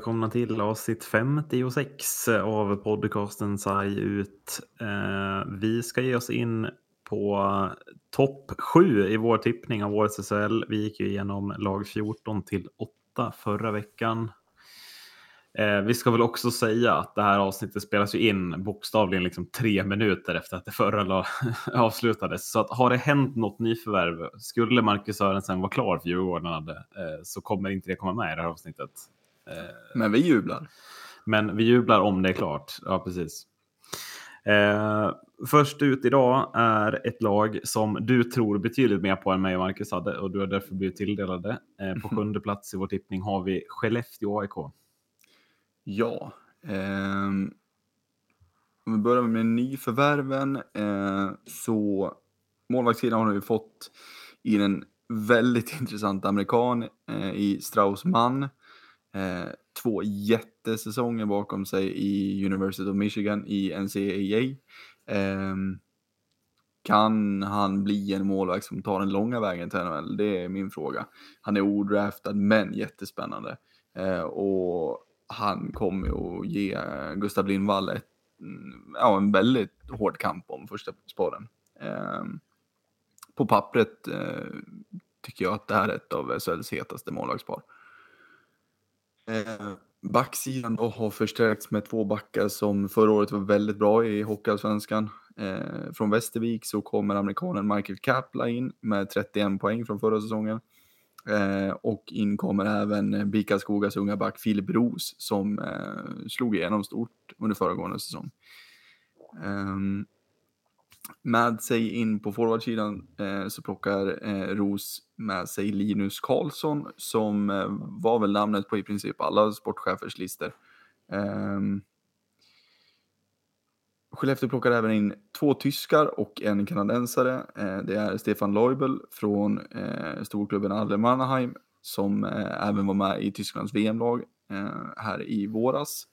välkomna till avsnitt 56 av podcasten Sarg ut. Eh, vi ska ge oss in på topp 7 i vår tippning av årets SHL. Vi gick ju igenom lag 14 till 8 förra veckan. Eh, vi ska väl också säga att det här avsnittet spelas ju in bokstavligen liksom tre minuter efter att det förra avslutades. Så att har det hänt något nyförvärv, skulle Marcus Sörensen vara klar för Djurgården eh, så kommer inte det komma med i det här avsnittet. Eh, men vi jublar. Men vi jublar om det är klart. Ja, precis. Eh, först ut idag är ett lag som du tror betydligt mer på än mig och Marcus hade och du har därför blivit tilldelade. Eh, på sjunde plats i vår tippning har vi Skellefteå AIK. Ja, eh, om vi börjar med nyförvärven eh, så målvaktssidan har vi fått in en väldigt intressant amerikan eh, i Strauss Mann. Eh, två jättesäsonger bakom sig i University of Michigan i NCAA. Eh, kan han bli en målvakt som tar den långa vägen till NHL? Det är min fråga. Han är odraftad men jättespännande. Eh, och han kommer att ge eh, Gustav Lindvall ett, mm, ja, en väldigt hård kamp om första spåren. Eh, på pappret eh, tycker jag att det här är ett av SHLs hetaste målvaktspar. Eh, backsidan då har förstärkts med två backar som förra året var väldigt bra i Hockeyallsvenskan. Eh, från Västervik så kommer amerikanen Michael Kapla in med 31 poäng från förra säsongen. Eh, och in kommer även Bikaskogas unga back Filip Roos som eh, slog igenom stort under föregående säsong. Um, med sig in på forwardsidan eh, så plockar eh, Ros med sig Linus Karlsson som eh, var väl namnet på i princip alla sportchefers listor. Eh, Skellefteå plockar även in två tyskar och en kanadensare. Eh, det är Stefan Leubel från eh, storklubben Adler Mannheim som eh, även var med i Tysklands VM-lag eh, här i våras.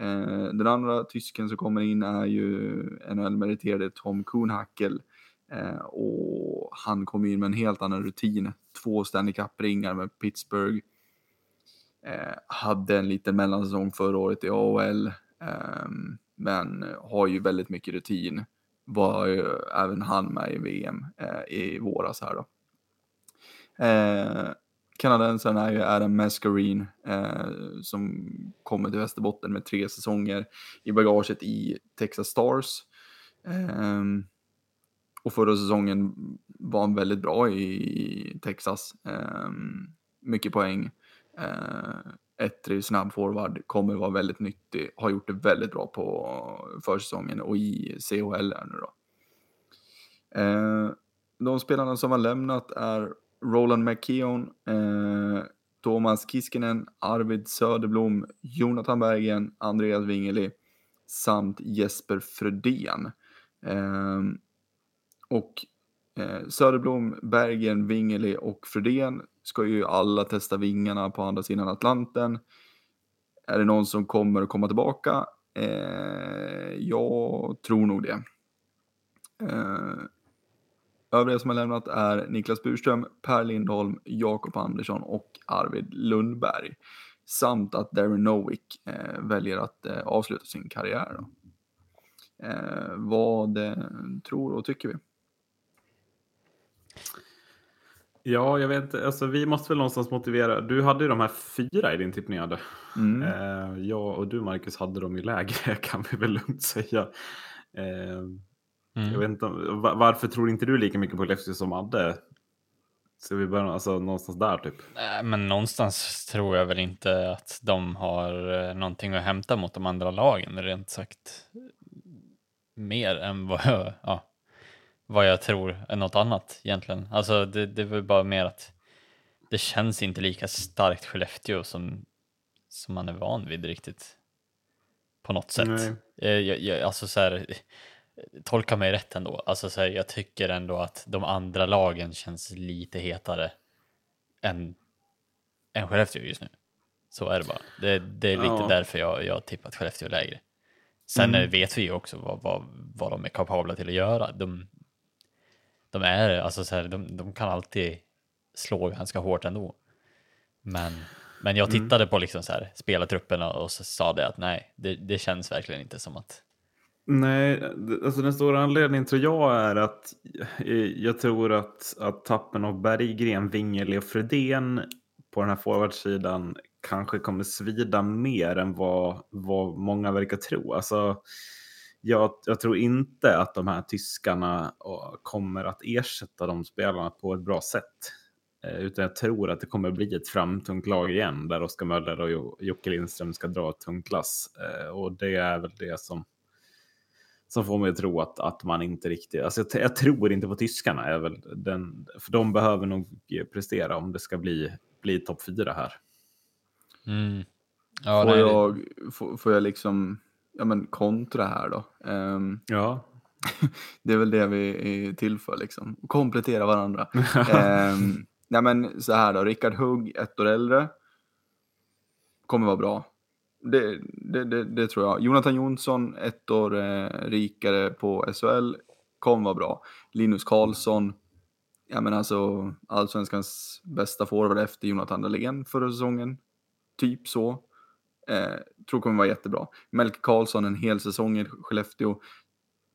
Eh, den andra tysken som kommer in är ju NHL-meriterade Tom Kuhnhackel eh, och han kommer in med en helt annan rutin. Två Stanley Cup-ringar med Pittsburgh. Eh, hade en liten mellansäsong förra året i AHL, ehm, men har ju väldigt mycket rutin. Var ju även han med i VM eh, i våras här då. Eh, Kanadensaren är ju Adam Mascarine eh, som kommer till Västerbotten med tre säsonger i bagaget i Texas Stars. Eh, och förra säsongen var han väldigt bra i Texas. Eh, mycket poäng. Eh, ettrig, snabb forward, kommer vara väldigt nyttig. Har gjort det väldigt bra på försäsongen och i CHL här nu då. Eh, de spelarna som har lämnat är Roland McKeon, eh, Thomas Kiskinen, Arvid Söderblom, Jonathan Bergen, Andreas Wingeli samt Jesper Frödén. Eh, och eh, Söderblom, Bergen, Wingeli och Frödén ska ju alla testa vingarna på andra sidan Atlanten. Är det någon som kommer att komma tillbaka? Eh, jag tror nog det. Eh, Övriga som har lämnat är Niklas Burström, Per Lindholm, Jakob Andersson och Arvid Lundberg. Samt att Darren Nowick eh, väljer att eh, avsluta sin karriär. Eh, vad eh, tror och tycker vi? Ja, jag vet inte. Alltså, vi måste väl någonstans motivera. Du hade ju de här fyra i din tippning. Mm. Eh, jag och du, Marcus, hade dem ju lägre kan vi väl lugnt säga. Eh, Mm. Jag vet inte, varför tror inte du lika mycket på Skellefteå som Adde? Ska vi börja alltså, någonstans där typ? Nej, men någonstans tror jag väl inte att de har eh, någonting att hämta mot de andra lagen, rent sagt. Mer än vad jag, ja, vad jag tror är något annat egentligen. Alltså det, det är väl bara mer att det känns inte lika starkt Skellefteå som, som man är van vid riktigt. På något sätt. Nej. Eh, jag, jag, alltså så här, tolka mig rätt ändå. Alltså så här, jag tycker ändå att de andra lagen känns lite hetare än, än Skellefteå just nu. Så är det bara. Det, det är lite ja. därför jag, jag tippat Skellefteå lägre. Sen mm. vet vi ju också vad, vad, vad de är kapabla till att göra. De, de är, alltså så här, de, de kan alltid slå ganska hårt ändå. Men Men jag tittade mm. på liksom så här, spelartrupperna och så sa det att nej, det, det känns verkligen inte som att Nej, alltså den stora anledningen tror jag är att eh, jag tror att, att tappen av Berggren, Wingeli och Fredén på den här forwardsidan kanske kommer svida mer än vad, vad många verkar tro. Alltså, jag, jag, tror inte att de här tyskarna eh, kommer att ersätta de spelarna på ett bra sätt. Eh, utan jag tror att det kommer bli ett framtungt lag igen där Oskar Möller och Jocke Lindström ska dra ett tungt klass. Och det är väl det som som får mig att tro att, att man inte riktigt... Alltså jag, jag tror inte på tyskarna. Är väl den, för de behöver nog prestera om det ska bli, bli topp fyra här. Mm. Ja, får, jag, får, får, jag liksom ja, men kontra här då? Um, ja. det är väl det vi är till för, liksom. komplettera varandra. um, ja, men så här då, Rickard Hugg, ett år äldre, kommer vara bra. Det, det, det, det, tror jag. Jonathan Jonsson, ett år eh, rikare på SHL, kommer vara bra. Linus Karlsson, ja men alltså allsvenskans bästa forward efter Jonathan Dahlén förra säsongen. Typ så. Eh, tror kommer vara jättebra. Melke Karlsson en hel säsong i Skellefteå.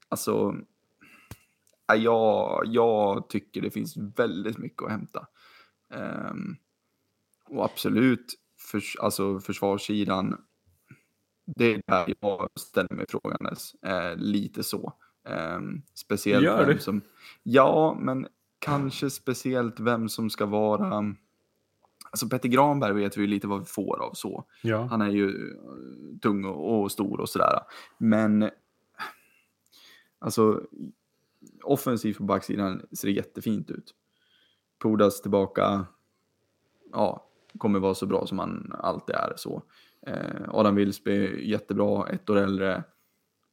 Alltså, ja, jag tycker det finns väldigt mycket att hämta. Eh, och absolut, för, alltså försvarssidan det är där jag ställer mig frågandes. Eh, lite så. Eh, speciellt Gör vem som... Ja, men kanske speciellt vem som ska vara... Alltså Petter Granberg vet vi ju lite vad vi får av så. Ja. Han är ju eh, tung och, och stor och sådär. Men alltså offensivt på backsidan ser det jättefint ut. Pudas tillbaka, ja, kommer vara så bra som han alltid är så. Eh, Adam Wilsby, jättebra, ett år äldre.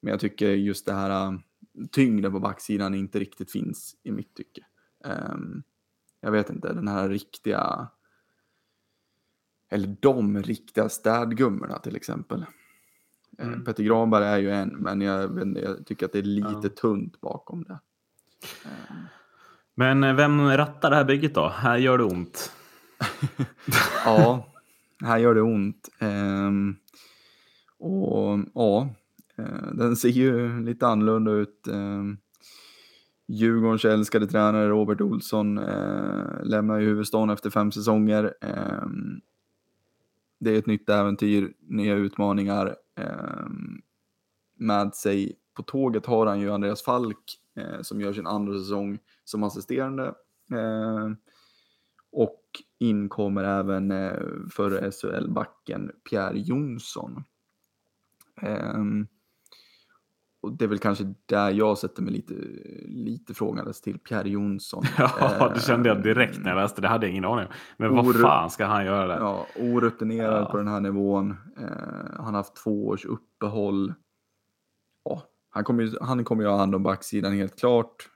Men jag tycker just det här um, tyngden på backsidan inte riktigt finns i mitt tycke. Um, jag vet inte, den här riktiga, eller de riktiga städgummorna till exempel. Eh, mm. Petter Granberg är ju en, men jag, jag tycker att det är lite ja. tunt bakom det. Um. Men eh, vem rattar det här bygget då? Här gör det ont. ja, här gör det ont. Um, och ja, uh, den ser ju lite annorlunda ut. Um, Djurgårdens älskade tränare Robert Olsson uh, lämnar ju huvudstaden efter fem säsonger. Um, det är ett nytt äventyr, nya utmaningar. Um, med sig på tåget har han ju Andreas Falk uh, som gör sin andra säsong som assisterande. Uh, och in kommer även eh, förre SHL-backen Pierre Jonsson. Um, och det är väl kanske där jag sätter mig lite, lite frågandes till Pierre Jonsson. Ja, det kände jag direkt när jag läste det. hade jag ingen aning om. Men vad fan ska han göra där? Ja, orutinerad ja. på den här nivån. Uh, han har haft två års uppehåll. Ja, han kommer ju, han kommer ju ha hand om backsidan helt klart.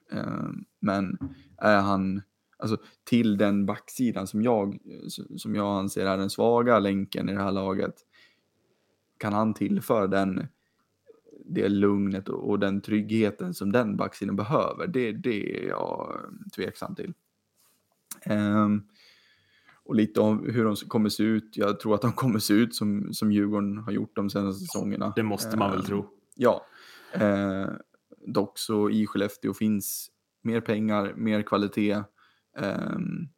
Men är han alltså, till den backsidan som jag, som jag anser är den svaga länken i det här laget. Kan han tillföra den, det lugnet och den tryggheten som den backsidan behöver? Det, det är jag tveksam till. Um, och lite om hur de kommer se ut. Jag tror att de kommer se ut som, som Djurgården har gjort de senaste säsongerna. Det måste man väl tro. Ehm, ja. Uh, dock så i Skellefteå finns mer pengar, mer kvalitet. Um,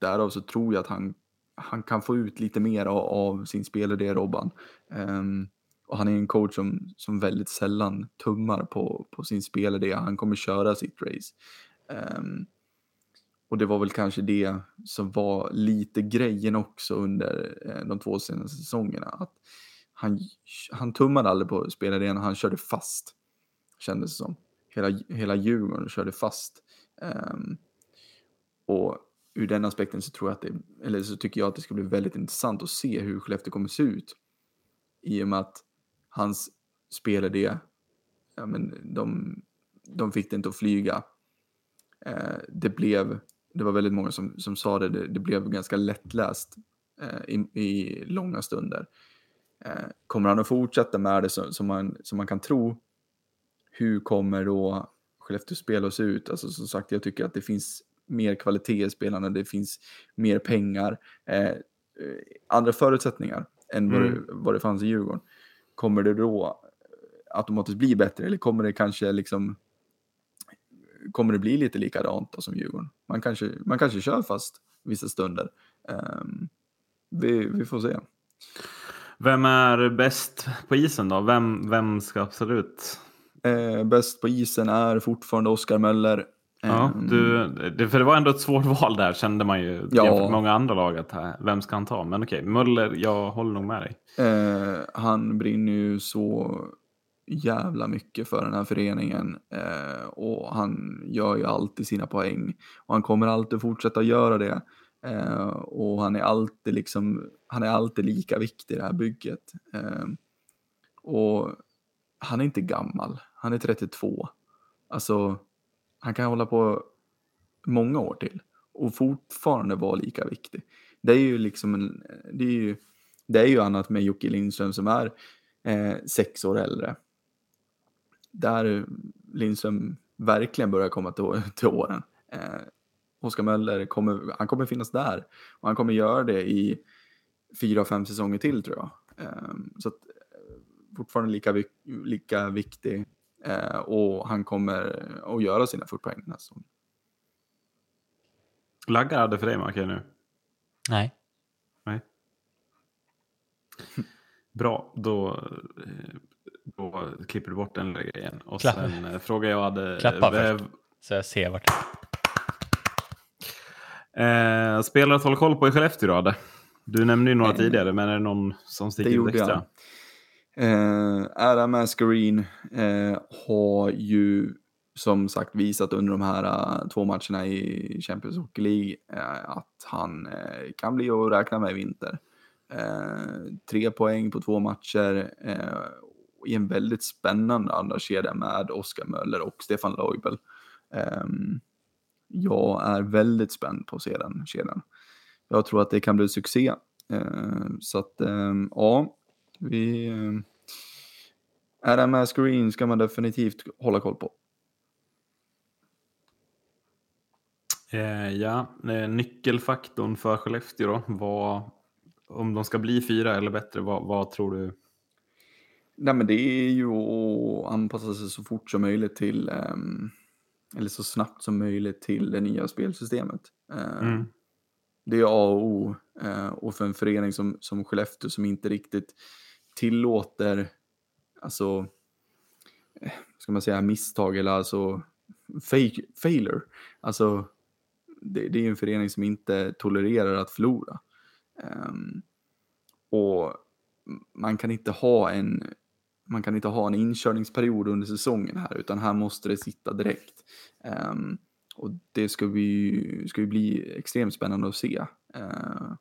därav så tror jag att han, han kan få ut lite mer av, av sin spelidé, Robban. Um, och han är en coach som, som väldigt sällan tummar på, på sin spelidé. Han kommer köra sitt race. Um, och det var väl kanske det som var lite grejen också under eh, de två senaste säsongerna. Att han, han tummade aldrig på spelidén, han körde fast. Kändes det som. Hela, hela Djurgården körde fast. Um, och ur den aspekten så tror jag att det, eller så tycker jag att det ska bli väldigt intressant att se hur Skellefteå kommer se ut. I och med att hans spelidé, ja men de, de fick det inte att flyga. Eh, det blev, det var väldigt många som, som sa det, det, det blev ganska lättläst eh, i, i långa stunder. Eh, kommer han att fortsätta med det som, som, man, som man kan tro? Hur kommer då Skellefteå spel att se ut? Alltså som sagt, jag tycker att det finns mer kvalitet i spelarna, det finns mer pengar. Eh, andra förutsättningar än vad, Mm. det, vad det fanns i Djurgården. Kommer det då automatiskt bli bättre eller kommer det kanske liksom kommer det bli lite likadant då som Djurgården? Man kanske, man kanske kör fast vissa stunder. Ehm, vi, vi får se. Vem är bäst på isen då? Vem, vem ska absolut... Eh, bäst på isen är fortfarande Oskar Möller. Ja, Ehm, du, det, för det var ändå ett svårt val där kände man ju. Ja. Jämfört med många andra lag att här, vem ska han ta? Men okej, Möller, jag håller nog med dig. Eh, han brinner ju så jävla mycket för den här föreningen eh, och han gör ju alltid sina poäng och han kommer alltid fortsätta göra det. Eh, och han är alltid liksom, han är alltid lika viktig i det här bygget. Eh, och han är inte gammal, han är 32. Alltså, han kan hålla på många år till och fortfarande vara lika viktig. Det är ju liksom en, det är ju, det är ju annat med Jocke Lindström som är eh, sex år äldre. Där Lindström verkligen börjar komma till, till åren. Eh, Oskar Möller kommer, han kommer finnas där och han kommer göra det i fyra, fem säsonger till tror jag. Eh, så att, eh, fortfarande lika, lika viktig eh, och han kommer att göra sina 40 poäng den här säsongen. Laggar hade för dig Marke nu. Nej. Nej. Bra, då, då klipper du bort den där grejen. Och Klapp. sen eh, frågar jag hade... Klappa eh, först. Så jag ser vart. Mm. Eh, spelare att hålla koll på i Skellefteå då? Adde? Du nämnde ju några Eh, tidigare, men är det någon som sticker det ut extra? jag. Eh, Adam Mascareen eh, har ju som sagt visat under de här uh, två matcherna i Champions Hockey League eh, att han eh, kan bli att räkna med i vinter. Eh, tre poäng på två matcher eh, i en väldigt spännande andra kedja med Oskar Möller och Stefan Leubel. Eh, jag är väldigt spänd på att se den kedjan. Jag tror att det kan bli succé. Eh, så att, eh, ja, vi... Eh, Adam Mascareen ska man definitivt hålla koll på. Eh, ja, eh, nyckelfaktorn för Skellefteå då? Vad, om de ska bli fyra eller bättre, vad, vad tror du? Nej, men det är ju att anpassa sig så fort som möjligt till, ehm, eller så snabbt som möjligt till det nya spelsystemet. Eh, Mm. Det är A och O. Eh, och för en förening som, som Skellefteå som inte riktigt tillåter, alltså, eh, ska man säga misstag eller alltså fake, failure. Alltså, det, det är ju en förening som inte tolererar att förlora. Um, och man kan inte ha en man kan inte ha en inkörningsperiod under säsongen här utan här måste det sitta direkt. Um, och det ska vi ska ju bli extremt spännande att se. uh,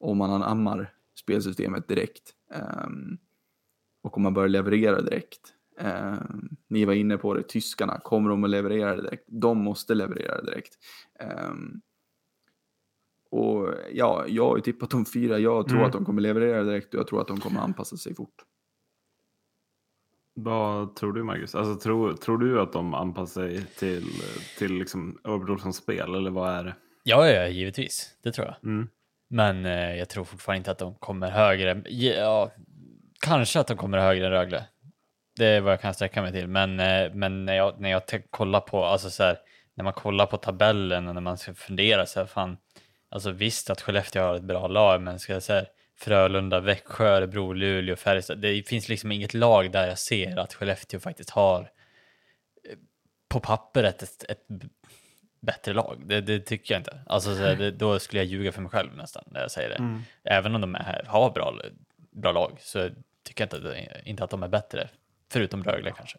om man anammar spelsystemet direkt. Ehm, och om man börjar leverera direkt. Ehm, ni var inne på det, tyskarna, kommer de att leverera direkt? De måste leverera direkt. Ehm, och ja, jag har ju tippat de fyra. Jag tror Mm. att de kommer leverera direkt och jag tror att de kommer anpassa sig fort. Vad tror du Marcus? Alltså, tror, tror du att de anpassar sig till, till liksom Örebro som spel eller vad är det? Ja, ja, givetvis. Det tror jag. Mm. Men eh, jag tror fortfarande inte att de kommer högre. Ja, kanske att de kommer högre än Rögle. Det är vad jag kan sträcka mig till. Men, eh, men när jag, när jag kollar på, alltså så här, när man kollar på tabellen och när man ska fundera så här, fan, alltså visst att Skellefteå har ett bra lag, men ska jag säga Frölunda, Växjö, Örebro, Luleå, Färjestad. Det finns liksom inget lag där jag ser att Skellefteå faktiskt har eh, på pappret ett, ett bättre lag. Det, det tycker jag inte. Alltså, så här, det, då skulle jag ljuga för mig själv nästan när jag säger det. Mm. Även om de är, har bra, bra lag så tycker jag inte, att det- inte att de är bättre. Förutom Rögle kanske.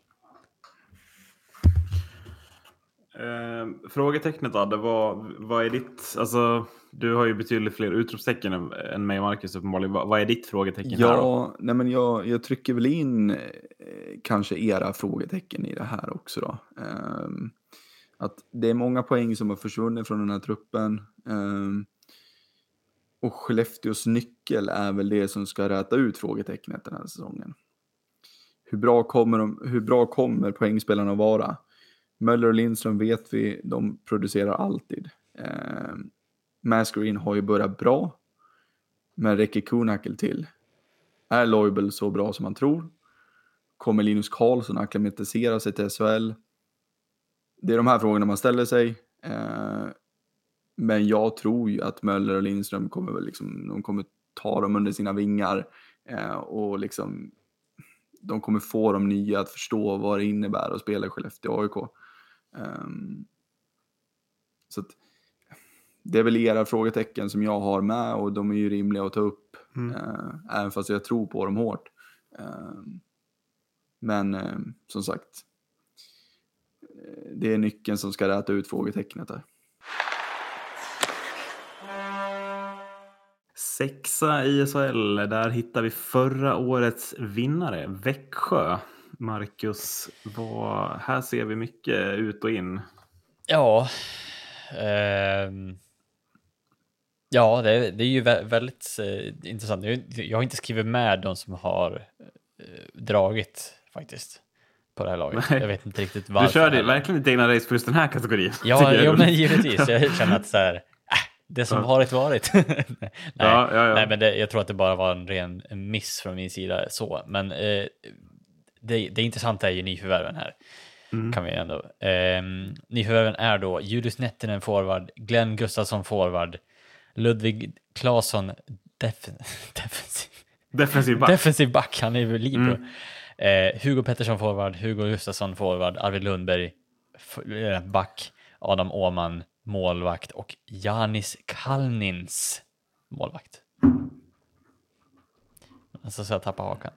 Eh, frågetecknet Adde, vad, vad är ditt, alltså du har ju betydligt fler utropstecken än, än mig och Marcus uppenbarligen. Vad, vad är ditt frågetecken här då? Ja, nej men jag, jag trycker väl in eh, kanske era frågetecken i det här också då. Ehm, att det är många poäng som har försvunnit från den här truppen. Ehm, och Skellefteås nyckel är väl det som ska räta ut frågetecknet den här säsongen. Hur bra kommer, de, hur bra kommer poängspelarna att vara? Möller och Lindström vet vi, de producerar alltid. Eh, Mascareen har ju börjat bra. Men räcker Kunakel till? Är Loibel så bra som man tror? Kommer Linus Karlsson acklimatisera sig till SHL? Det är de här frågorna man ställer sig. Eh, men jag tror ju att Möller och Lindström kommer väl liksom, de kommer ta dem under sina vingar eh, och liksom de kommer få de nya att förstå vad det innebär att spela i Skellefteå AIK. Um, så att, det är väl era frågetecken som jag har med och de är ju rimliga att ta upp. Mm. Uh, även fast jag tror på dem hårt. Uh, men uh, som sagt, det är nyckeln som ska räta ut frågetecknet där. Sexa i SHL, där hittar vi förra årets vinnare, Växjö. Marcus, vad, här ser vi mycket ut och in. Ja, eh, ja det, det, är ju väldigt eh, intressant. Jag, jag, har inte skrivit med de som har eh, dragit faktiskt på det här laget. Nej. Jag vet inte riktigt varför. Du körde verkligen ditt egna race för just den här kategorin. Ja, jo, men givetvis. Jag känner att så här, det som ja. varit varit. nej, ja, ja, nej, men det, jag tror att det bara var en ren miss från min sida så. Men eh, det, det intressanta är ju nyförvärven här. Mm. Kan vi ändå. Eh, nyförvärven är då Julius Nettinen forward, Glenn Gustafsson forward, Ludvig Claesson def defensiv. defensiv back. defensiv back, han är väl libero. Mm. Eh, Hugo Pettersson forward, Hugo Gustafsson forward, Arvid Lundberg eh, back, Adam Åman målvakt och Janis Kalnins målvakt. Alltså så jag tappar hakan.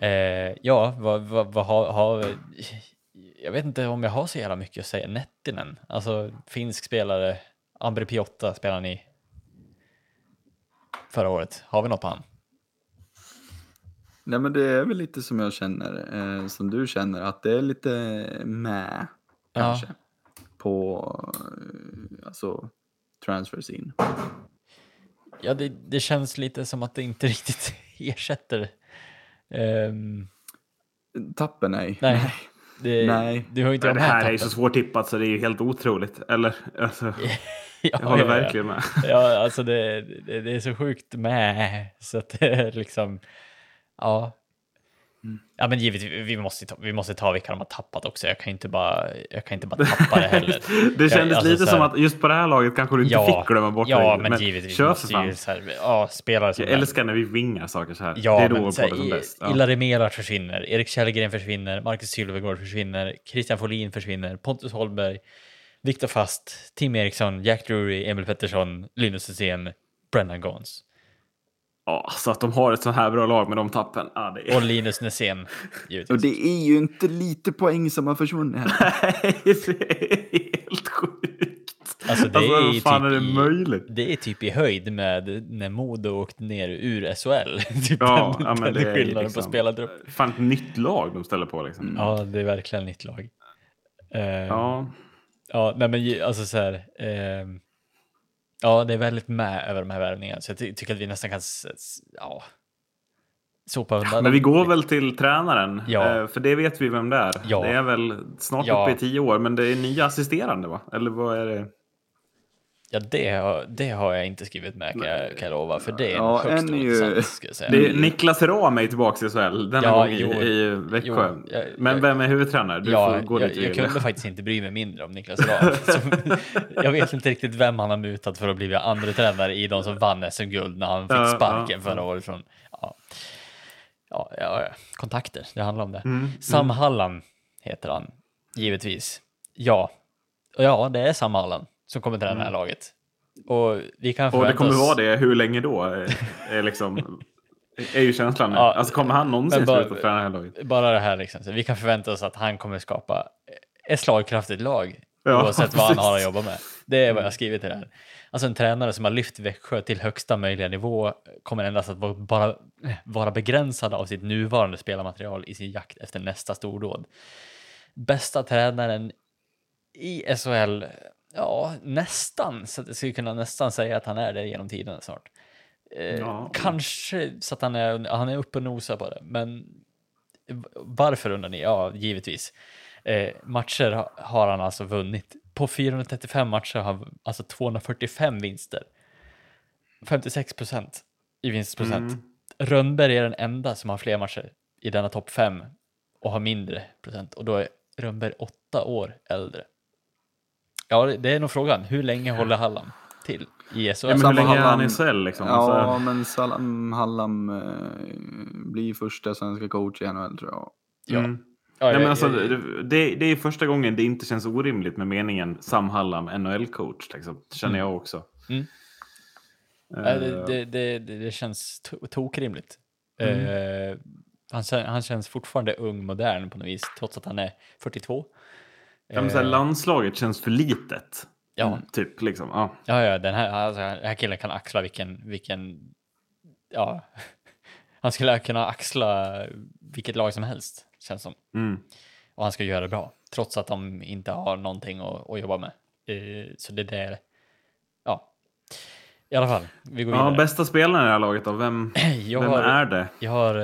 Eh, ja, vad, vad, vad har, har, jag vet inte om jag har så jävla mycket att säga. Nettinen, alltså finsk spelare, Ambre Piotta spelade ni förra året. Har vi något på han? Nej men det är väl lite som jag känner, eh, som du känner, att det är lite med kanske. Ja på eh, alltså, transfers in. Ja, det, det känns lite som att det inte riktigt ersätter. Um... Tappen, nej. Nej. Det, nej. Du har inte ja, det här tappen. är ju så svårt tippat så det är ju helt otroligt. Eller? Alltså, ja, jag håller ja, verkligen med. Ja, alltså det, det, det, är så sjukt med. Så att det är liksom, ja, Mm. Ja, men givetvis, vi måste, ta, vi måste ta vilka de har tappat också. Jag kan inte bara, jag kan inte bara tappa det heller. det kändes jag, alltså, lite som att just på det här laget kanske du inte ja, fick glömma bort ja, det. Ja, men, men givetvis. Kör för fan. Så här, ja, spelare som jag älskar när vi vingar saker så här. Ja, det är då men, så här, som bäst. Ja. Ilari Melart försvinner, Erik Källgren försvinner, Marcus Sylvegård försvinner, Christian Folin försvinner, Pontus Holmberg, Viktor Fast, Tim Eriksson, Jack Drury, Emil Pettersson, Linus Hysén, Brennan Gons. Ja, så att de har ett så här bra lag med de tappen. Ja, det är... Och Linus Nässén. Och det är ju inte lite poäng som har försvunnit här. Nej, det är helt sjukt. Alltså, det alltså, är fan typ är det i, möjligt? Det är typ i höjd med när Modo åkte ner ur SHL. typ ja, den, ja, men den det skillnaden liksom, på spelartrupp. Fan, ett nytt lag de ställer på liksom. Mm. Ja, det är verkligen ett nytt lag. Uh, ja. Ja, nej men alltså så här. Uh, Ja, det är väldigt med över de här värvningarna, så jag ty tycker att vi nästan kan ja, sopa undan. Men vi går väl till tränaren, ja. Eh, för det vet vi vem det är. Ja. Det är väl snart ja. uppe i tio år, men det är nya assisterande va? Eller vad är det? Ja, det har, det har jag inte skrivit med kan jag, kan jag lova, för det är ja, högst en ju... Det är Niklas Ram är tillbaka i SHL denna ja, gång i, jo, i Växjö. Jo, jag, Men vem är huvudtränare? Du ja, får gå jag, jag kunde faktiskt inte bry mig mindre om Niklas Ram. jag vet inte riktigt vem han har mutat för att bli andra tränare i de som vann SM-guld när han fick sparken ja, förra året från ja, ja, ja, kontakter. Det handlar om det. Mm, Sam mm. Hallan heter han, givetvis. Ja, ja, det är Sam Hallan som kommer till det här mm. laget. Och, vi kan och det kommer oss... vara det hur länge då? Är, liksom, är ju känslan. Ja, alltså kommer han någonsin bara, sluta träna det här laget? Bara det här liksom. Så vi kan förvänta oss att han kommer skapa ett slagkraftigt lag. Ja, oavsett vad han har att jobba med. Det är vad jag har skrivit till det här. Alltså en tränare som har lyft Växjö till högsta möjliga nivå kommer endast att vara, vara begränsad av sitt nuvarande spelarmaterial i sin jakt efter nästa stordåd. Bästa tränaren i SHL Ja, nästan. Så att jag skulle kunna nästan säga att han är det genom tiden snart. Eh, ja. Kanske så att han är, han är uppe och nosar på det. Men varför undrar ni? Ja, givetvis. Eh, matcher har han alltså vunnit. På 435 matcher har han alltså 245 vinster. 56 procent. i vinstprocent. Mm. Rönnberg är den enda som har fler matcher i denna topp fem och har mindre procent och då är Rönnberg åtta år äldre. Ja, det- är nog frågan. Hur länge håller Hallam till i SHL? Ja, men hur länge är han i Hallam- SHL liksom? Ja, Alltså, men Salam Hallam eh, blir första svenska coach i NHL tror jag. Ja. mm. Ja, Nej, men alltså, jag- det, det, det är första gången det inte känns orimligt med meningen Sam Hallam, NHL-coach. Liksom. Det känner Mm. jag också. Mm. Nej, det, det, det, känns to- tokrimligt. Mm. Eh, han, han känns fortfarande ung, modern på något vis, trots att han är 42. Ja, men så här, Eh, landslaget känns för litet. ja, Typ liksom. Ja. ja, ja, den här, alltså, den här killen kan axla vilken, vilken, ja, han skulle kunna axla vilket lag som helst, känns som. Mm. Och han ska göra det bra, trots att de inte har någonting att, att jobba med. Eh, så det där, ja. I alla fall, vi går ja, vidare. bästa spelaren i det här laget då? Vem, vem har, är det? Jag har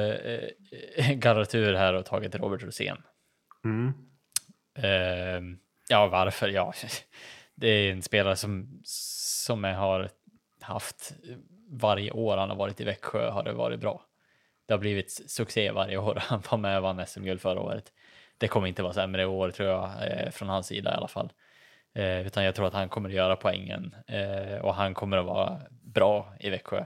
eh, garrat ur här och tagit Robert Rosén. Mm. Eh, ja, varför? Ja, det är en spelare som, som jag har haft varje år han har varit i Växjö har det varit bra. Det har blivit succé varje år. Han var med och vann SM-guld förra året. Det kommer inte vara sämre i år tror jag, eh, från hans sida i alla fall. Eh, utan jag tror att han kommer att göra poängen eh, och han kommer att vara bra i Växjö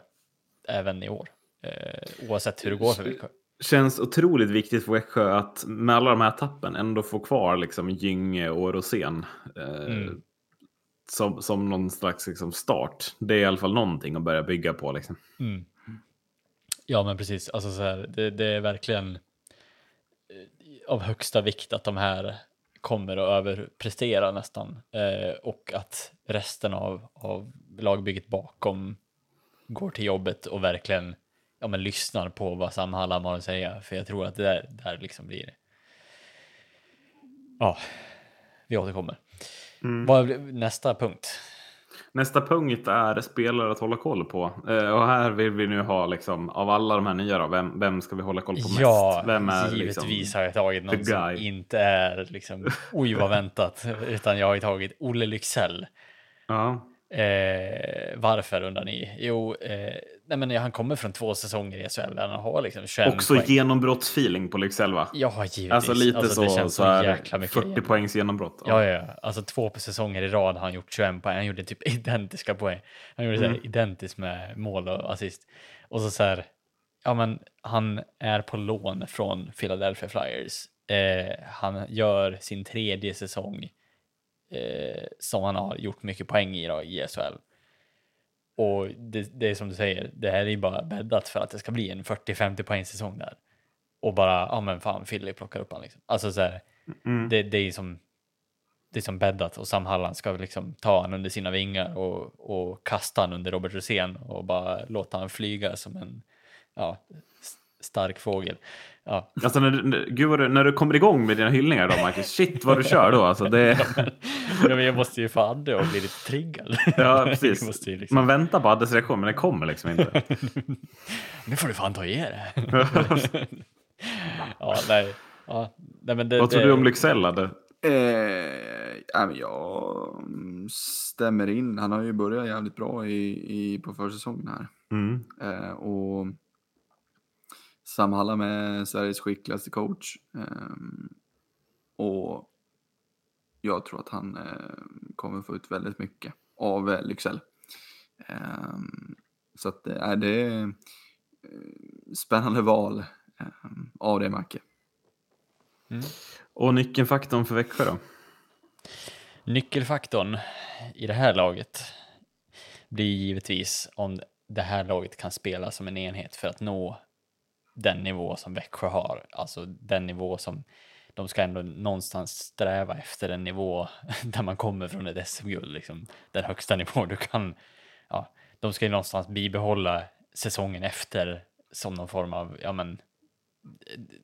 även i år. Eh, oavsett hur det går för Växjö. Känns otroligt viktigt för Växjö att med alla de här tappen ändå få kvar liksom Gynge och Rosén. Eh, Mm. som, som någon slags liksom, start. Det är i alla fall någonting att börja bygga på. Liksom. Mm. Ja, men precis. Alltså så här, det, det är verkligen eh, av högsta vikt att de här kommer att överprestera nästan eh, och att resten av, av lagbygget bakom går till jobbet och verkligen ja, men lyssnar på vad Sam Hallam har att säga. För jag tror att det där, där liksom blir. Ja, vi återkommer. Mm. Vad är nästa punkt? Nästa punkt är spelare att hålla koll på. Eh, och här vill vi nu ha, liksom, av alla de här nya, då, vem, vem ska vi hålla koll på Ja, mest? Vem är, givetvis liksom, har jag tagit någon som inte är liksom, oj vad väntat, utan jag har tagit Olle Lycksell. ja. Eh, varför undrar ni? Jo, eh, nej men han kommer från två säsonger i SHL där han har liksom 21 Också poäng. genombrottsfeeling på Lycksell va? Ja, givetvis. Alltså lite det så, känns så här jäkla mycket 40 igen. poängs genombrott. Ja, ja, ja. Alltså två säsonger i rad har han gjort 21 poäng. Han gjorde typ identiska poäng. Han gjorde så Mm. här identiskt med mål och assist. Och så så här, ja men han är på lån från Philadelphia Flyers. Eh, han gör sin tredje säsong eh, som han har gjort mycket poäng i då, i SHL. Och det, det är som du säger, det här är ju bara bäddat för att det ska bli en 40-50 poäng säsong där. Och bara, ja men fan, Philly plockar upp han liksom. Alltså så här, Mm. det, det är som det är som bäddat och Sam Halland ska liksom ta han under sina vingar och, och kasta han under Robert Rosén och bara låta han flyga som en ja, stark fågel. Ja, Alltså när du, när- gud vad du, när du kommer igång med dina hyllningar då Marcus, shit vad du kör då. Alltså, det, men jag måste ju få Adde och bli lite triggad. ja, precis. måste ju liksom, Man väntar på Addes reaktion men den kommer liksom inte. nu får du fan ta i det. ja, nej. Ja, nej men det, vad tror det, du om Lycksell Adde? Eh, ja, jag mm, stämmer in. Han har ju börjat jävligt bra i, i, på försäsongen här. Mm. Eh, och Sam Hallam är Sveriges skickligaste coach. Ehm, och jag tror att han eh, kommer få ut väldigt mycket av eh, Lycksell. Ehm, så att det är det eh, spännande val eh, av det Macke. Och nyckelfaktorn för Växjö då? Nyckelfaktorn i det här laget blir givetvis om det här laget kan spela som en enhet för att nå den nivå som Växjö har. Alltså den nivå som de ska ändå någonstans sträva efter en nivå där man kommer från ett SM-guld, liksom den högsta nivå du kan. Ja, de ska ju någonstans bibehålla säsongen efter som någon form av, ja men,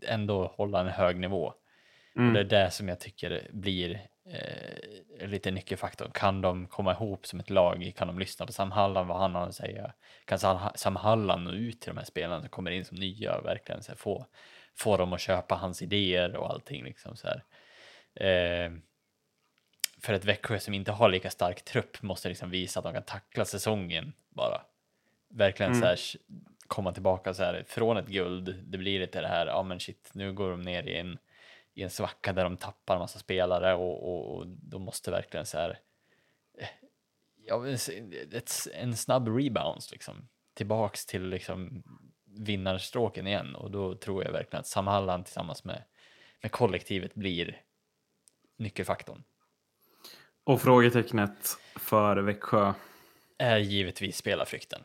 ändå hålla en hög nivå. Mm. Och det är det som jag tycker blir eh, lite nyckelfaktorn. Kan de komma ihop som ett lag? Kan de lyssna på Sam Halland, vad han har att säga? Kan Sam, Halland nå ut till de här spelarna som kommer in som nya och verkligen så här, få, få dem att köpa hans idéer och allting liksom så här. Eh, för ett Växjö som inte har lika stark trupp måste liksom visa att de kan tackla säsongen bara. Verkligen Mm. så här komma tillbaka så här från ett guld. Det blir lite det här, ja men shit, nu går de ner i en, i en svacka där de tappar en massa spelare och, och, och de måste verkligen så här. eh, Ja, en snabb rebounds liksom tillbaks till liksom vinnarstråken igen och då tror jag verkligen att Sam Halland tillsammans med, med kollektivet blir nyckelfaktorn. Och frågetecknet för Växjö. Är givetvis spelarfrykten.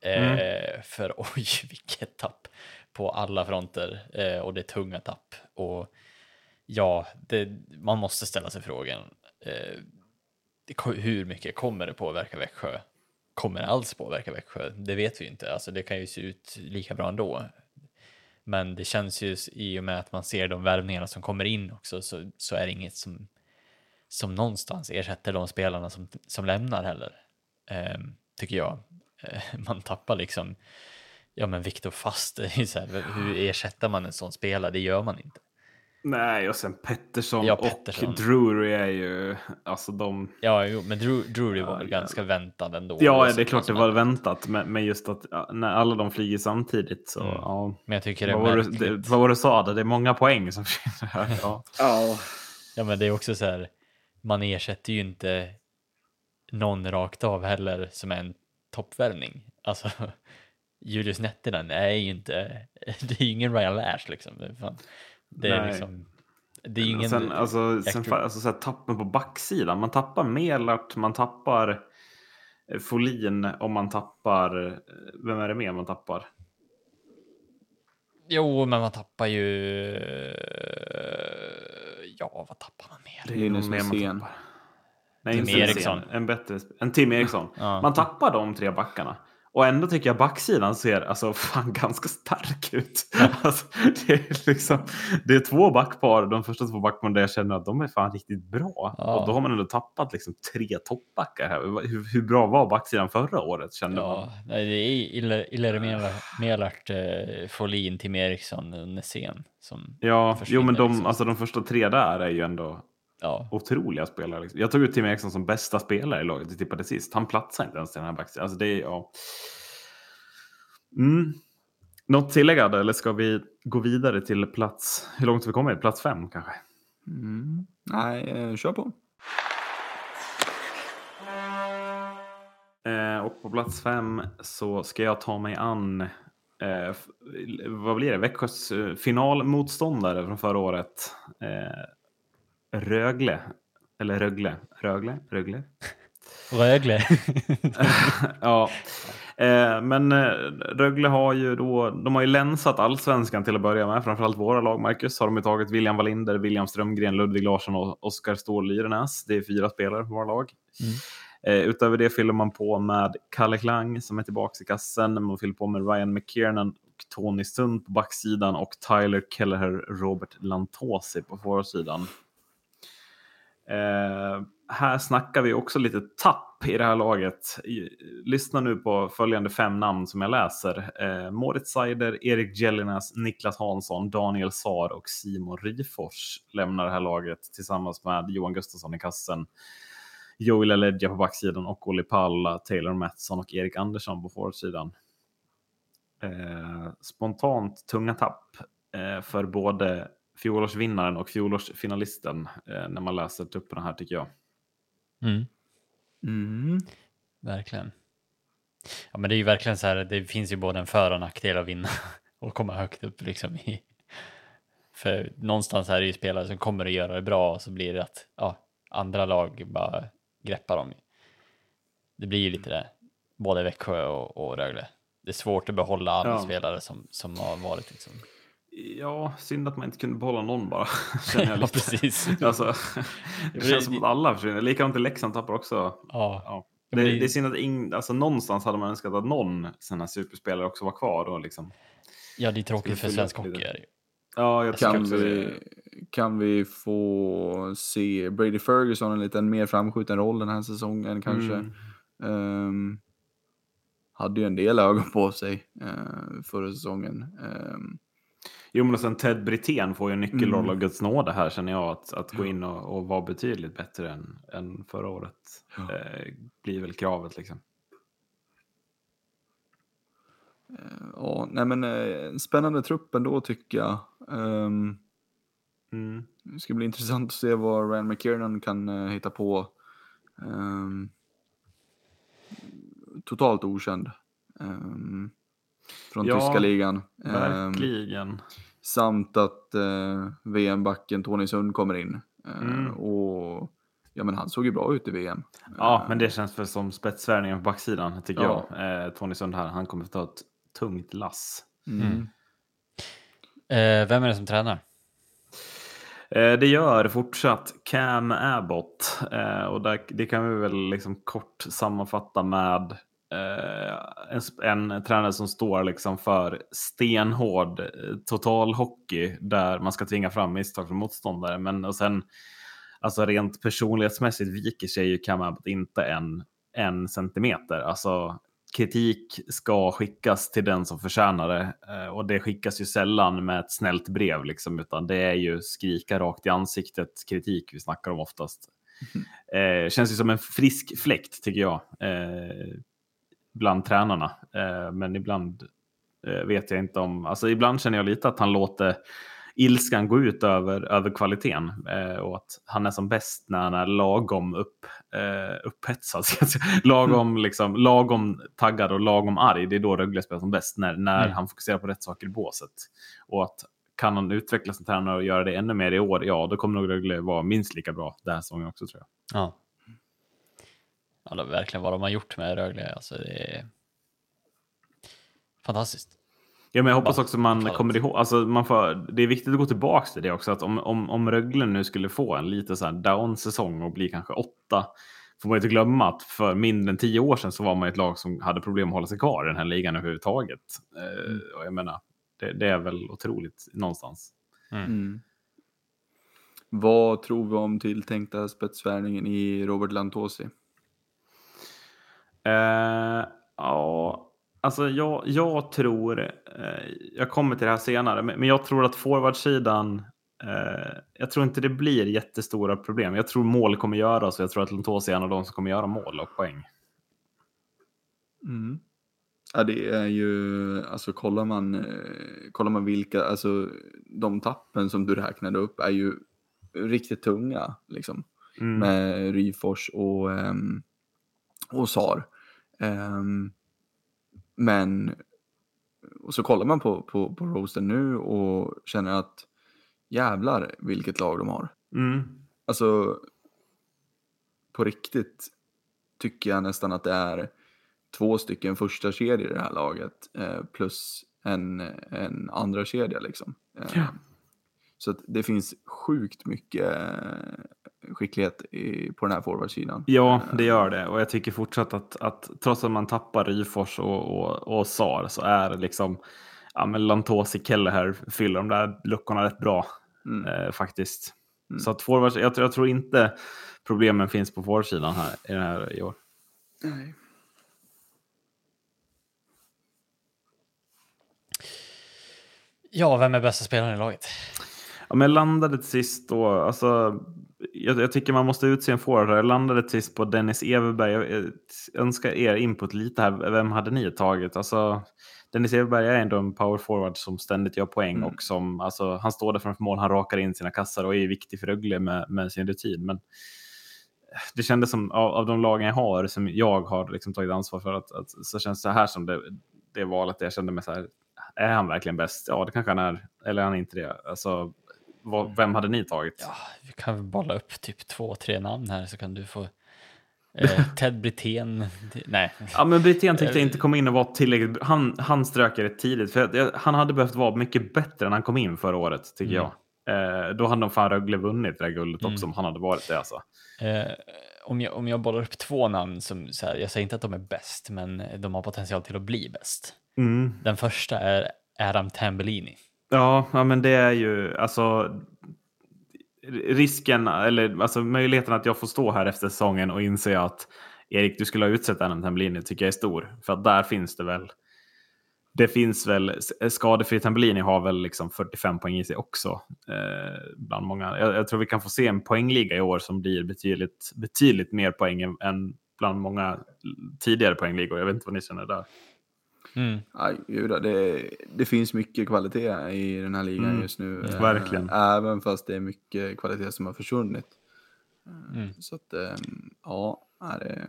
Mm. Eh, för oj, vilket tapp på alla fronter eh, och det är tunga tapp. Och ja, det, man måste ställa sig frågan. Eh, hur mycket kommer det påverka Växjö? Kommer det alls påverka Växjö? Det vet vi inte. Alltså, det kan ju se ut lika bra ändå. Men det känns ju i och med att man ser de värvningarna som kommer in också så, så är det inget som, som någonstans ersätter de spelarna som, som lämnar heller. Ehm, tycker jag. Eh, man tappar liksom, ja men Viktor Fast, så här, hur ersätter man en sån spelare? Det gör man inte. Nej, och sen Pettersson, Ja, Pettersson. och Drury är ju, alltså de... Ja, jo, men Drew, Drury var Ja, väl ja. ganska väntad ändå. Ja, det är klart det som var väntat, men, men just att ja, när alla de flyger samtidigt så, Mm. ja. Men jag tycker det är Vad var, det, vad var det du sa? Det är många poäng som försvinner här. Ja. Ja. Ja, men det är också så här, man ersätter ju inte någon rakt av heller som är en toppvärvning. Alltså, Julius Nettinen är ju inte, det är ju ingen Ryan Lash liksom. Fan, det är Nej. liksom, det är ju ingen... Sen, alltså, sen, alltså, så här, tappen på backsidan. Man tappar Melart, man tappar eh, Folin och man tappar... eh, Vem är det mer man tappar? Jo, men man tappar ju... Ja, vad tappar man mer? Det är Linus nog mer man Nässén. tappar. Nej, Tim. Eriksson. En bättre... En Tim Eriksson. Ja. Man tappar de tre backarna. Och ändå tycker jag backsidan ser alltså, fan ganska stark ut. Alltså, det, är liksom, det är två backpar, de första två backparen där jag känner att de är fan riktigt bra. Ja. Och då har man ändå tappat liksom tre toppbackar här. Hur, hur bra var backsidan förra året kände man? Ja, nej, det är Iller- Illeri Melart, Melart eh, Folin, Tim Eriksson Nässén som... Ja, jo men de, liksom. alltså, de första tre där är ju ändå Ja, otroliga spelare. Liksom. Jag tog ut Tim Eriksson som bästa spelare i laget, jag tippade sist. Han platsar inte ens i den här backsidan. Alltså det är, ja. mm. Något tilläggande eller ska vi gå vidare till plats, hur långt har vi kommit? Plats fem kanske? Mm. Nej, eh, kör på. Eh, och på plats fem så ska jag ta mig an, eh, vad blir det, Växjös eh, finalmotståndare från förra året. Eh, Rögle, eller Rögle, Rögle, Rögle. Rögle. ja, eh, men eh, Rögle har ju då, de har ju länsat allsvenskan till att börja med, framförallt våra lag, Marcus, har de ju tagit William Wallinder, William Strömgren, Ludvig Larsson och Oskar Ståhl Lyrenäs. Det är fyra spelare på våra lag. Mm. Eh, utöver det fyller man på med Kalle Klang som är tillbaka i kassen. Man fyller på med Ryan McKiernan och Tony Sund på backsidan och Tyler Kelleher, Robert Lantosi på forwardsidan. Eh, här snackar vi också lite tapp i det här laget. Lyssna nu på följande fem namn som jag läser. Eh, Moritz Seider, Erik Gellinas, Niklas Hansson, Daniel Saar och Simon Ryfors lämnar det här laget tillsammans med Johan Gustafsson i kassen. Joel Aledja på backsidan och Olli Palla, Taylor Mattsson och Erik Andersson på forwardsidan. Eh, spontant tunga tapp eh, för både fjolårsvinnaren och fjolårsfinalisten eh, när man läser trupperna här tycker jag. Mm, Mm. verkligen. Ja, men det är ju verkligen så här, det finns ju både en för och nackdel att vinna och komma högt upp liksom i. För någonstans är det ju spelare som kommer att göra det bra och så blir det att ja, andra lag bara greppar dem. Det blir ju lite det, både Växjö och, och Rögle. Det är svårt att behålla alla Ja. spelare som, som har varit liksom. Ja, synd att man inte kunde behålla någon bara. Känner jag Ja, precis. Alltså, det känns som att alla försvinner. Likadant i Leksand tappar också. Ja, Ja. Det, men det- är synd att ing, alltså, någonstans hade man önskat att någon sån här superspelare också var kvar. Och liksom. ja det är tråkigt för svensk hockey. Är det ju. Ja, jag Kan också vi, det. kan vi få se Brady Ferguson en lite mer framskjuten roll den här säsongen kanske? Mm. Ehm, hade ju en del ögon på sig uh, förra säsongen. Ehm, Jo, men sen Ted Brithén får ju en nyckelroll Mm. av Guds nåde här känner jag. Att, att gå in och, och vara betydligt bättre än, än förra året. Ja. Eh, blir väl kravet liksom. Eh, ja, nej men eh, spännande trupp ändå tycker jag. Um, Mm. det ska bli intressant att se vad Ryan McKiernan kan uh, hitta på. Um, totalt okänd. Um, från Ja, tyska ligan. Um, Verkligen. samt att uh, VM-backen Tony Sund kommer in. Uh, Mm. Och ja, men han såg ju bra ut i VM. Ja, Eh, men det känns väl som spetsvärvningen på backsidan tycker Ja. jag. Eh, Tony Sund här, han kommer att ta ett tungt lass. Mm. Mm. Eh, vem är det som tränar? Eh, det gör fortsatt Cam Abbott eh, och där, det kan vi väl liksom kort sammanfatta med eh, en, en tränare som står liksom för stenhård eh, totalhockey där man ska tvinga fram misstag från motståndare. Men och sen alltså rent personlighetsmässigt viker sig ju Cam Abbott inte en, en centimeter. Alltså kritik ska skickas till den som förtjänar det eh, och det skickas ju sällan med ett snällt brev liksom, utan det är ju skrika rakt i ansiktet kritik vi snackar om oftast. Eh, känns ju som en frisk fläkt tycker jag eh, bland tränarna, eh, men ibland eh, vet jag inte om, alltså ibland känner jag lite att han låter ilskan gå ut över, över kvaliteten eh, och att han är som bäst när han är lagom upp, upphetsad. lagom, liksom, lagom taggad och lagom arg. Det är då Rögle spelar som bäst, när, när Mm. han fokuserar på rätt saker i båset. Och att kan han utvecklas som tränare och göra det ännu mer i år, ja, då kommer nog Rögle vara minst lika bra den här säsongen också tror jag. Ja. Ja, är verkligen vad de har gjort med Rögle. Alltså, det är fantastiskt. Ja, men jag hoppas också man framförallt. kommer ihåg, alltså man får, det är viktigt att gå tillbaka till det också, att om, om, om Rögle nu skulle få en lite så här down-säsong och bli kanske åtta, får man inte glömma att för mindre än tio år sedan så var man ett lag som hade problem att hålla sig kvar i den här ligan överhuvudtaget. Eh, och jag menar, det, det är väl otroligt någonstans. Mm. Vad tror vi om tilltänkta spetsvärvningen i Robert Lantosi? Eh, ja, alltså jag, jag tror, eh, jag kommer till det här senare, men, men jag tror att forwardsidan, eh, jag tror inte det blir jättestora problem. Jag tror mål kommer göras och jag tror att Lantosi är en av de som kommer göra mål och poäng. Mm. Ja, det är ju, alltså kollar man, eh, kollar man vilka, alltså de tappen som du räknade upp är ju riktigt tunga, liksom. Mm. Med Ryfors och, ehm, och Sar. Ehm, men, och så kollar man på, på, på roasten nu och känner att jävlar vilket lag de har. Mm. Alltså, på riktigt tycker jag nästan att det är två stycken första kedjor i det här laget eh, plus en, en andra kedja liksom. Eh, Ja. Så att det finns sjukt mycket eh, skicklighet i, på den här forwardsidan. Ja, det gör det. Och jag tycker fortsatt att, att trots att man tappar Ryfors och, och, och Sar så är det liksom ja, men Lantosi Kelleher fyller de där luckorna rätt bra Mm. eh, faktiskt. Mm. Så att forwards, jag, tror- jag tror inte problemen finns på forwardsidan här, i, den här i år. Nej. Ja, vem är bästa spelaren i laget? Ja, men jag landade till sist då, alltså, jag, jag tycker man måste utse en forward. Jag landade till sist på Dennis Everberg. Jag önskar er input lite här. Vem hade ni tagit? Alltså, Dennis Everberg är ändå en power forward som ständigt gör poäng Mm. och som, alltså, han står där framför mål, han rakar in sina kassar och är viktig för Rögle med, med sin rutin. Men det kändes som av, av de lagen jag har, som jag har liksom tagit ansvar för, att, att, så känns det här som det, det valet jag kände mig så här, är han verkligen bäst? Ja, det kanske han är, eller är han inte det? Alltså, vad, vem hade ni tagit? Ja, vi kan väl bolla upp typ två, tre namn här så kan du få eh, Ted Brithén. Nej, Ja, men Brithén tyckte jag inte kom in och var tillräckligt. Han, han strök rätt tidigt. För jag, han hade behövt vara mycket bättre än han kom in förra året, tycker Mm. jag. Eh, då hade de fan Rögle vunnit det där guldet också, Mm. om han hade varit det. Alltså. Eh, om, jag, om jag bollar upp två namn som, så här, jag säger inte att de är bäst, men de har potential till att bli bäst. Mm. Den första är Adam Tambellini. Ja, ja, men det är ju alltså risken, eller alltså möjligheten att jag får stå här efter säsongen och inse att Erik, du skulle ha utsett Adam Tambellini tycker jag är stor. För att där finns det väl det finns väl, eh, skadefri Tambellini har väl liksom 45 poäng i sig också. Eh, bland många. Jag, jag tror vi kan få se en poängliga i år som blir betydligt, betydligt mer poäng än, än bland många tidigare poängligor. Jag vet inte vad ni känner där. Mm. Ja, det, det finns mycket kvalitet i den här ligan Mm, just nu. eh, verkligen. Även fast det är mycket kvalitet som har försvunnit. Eh, Mm. Så att, eh, ja, är det...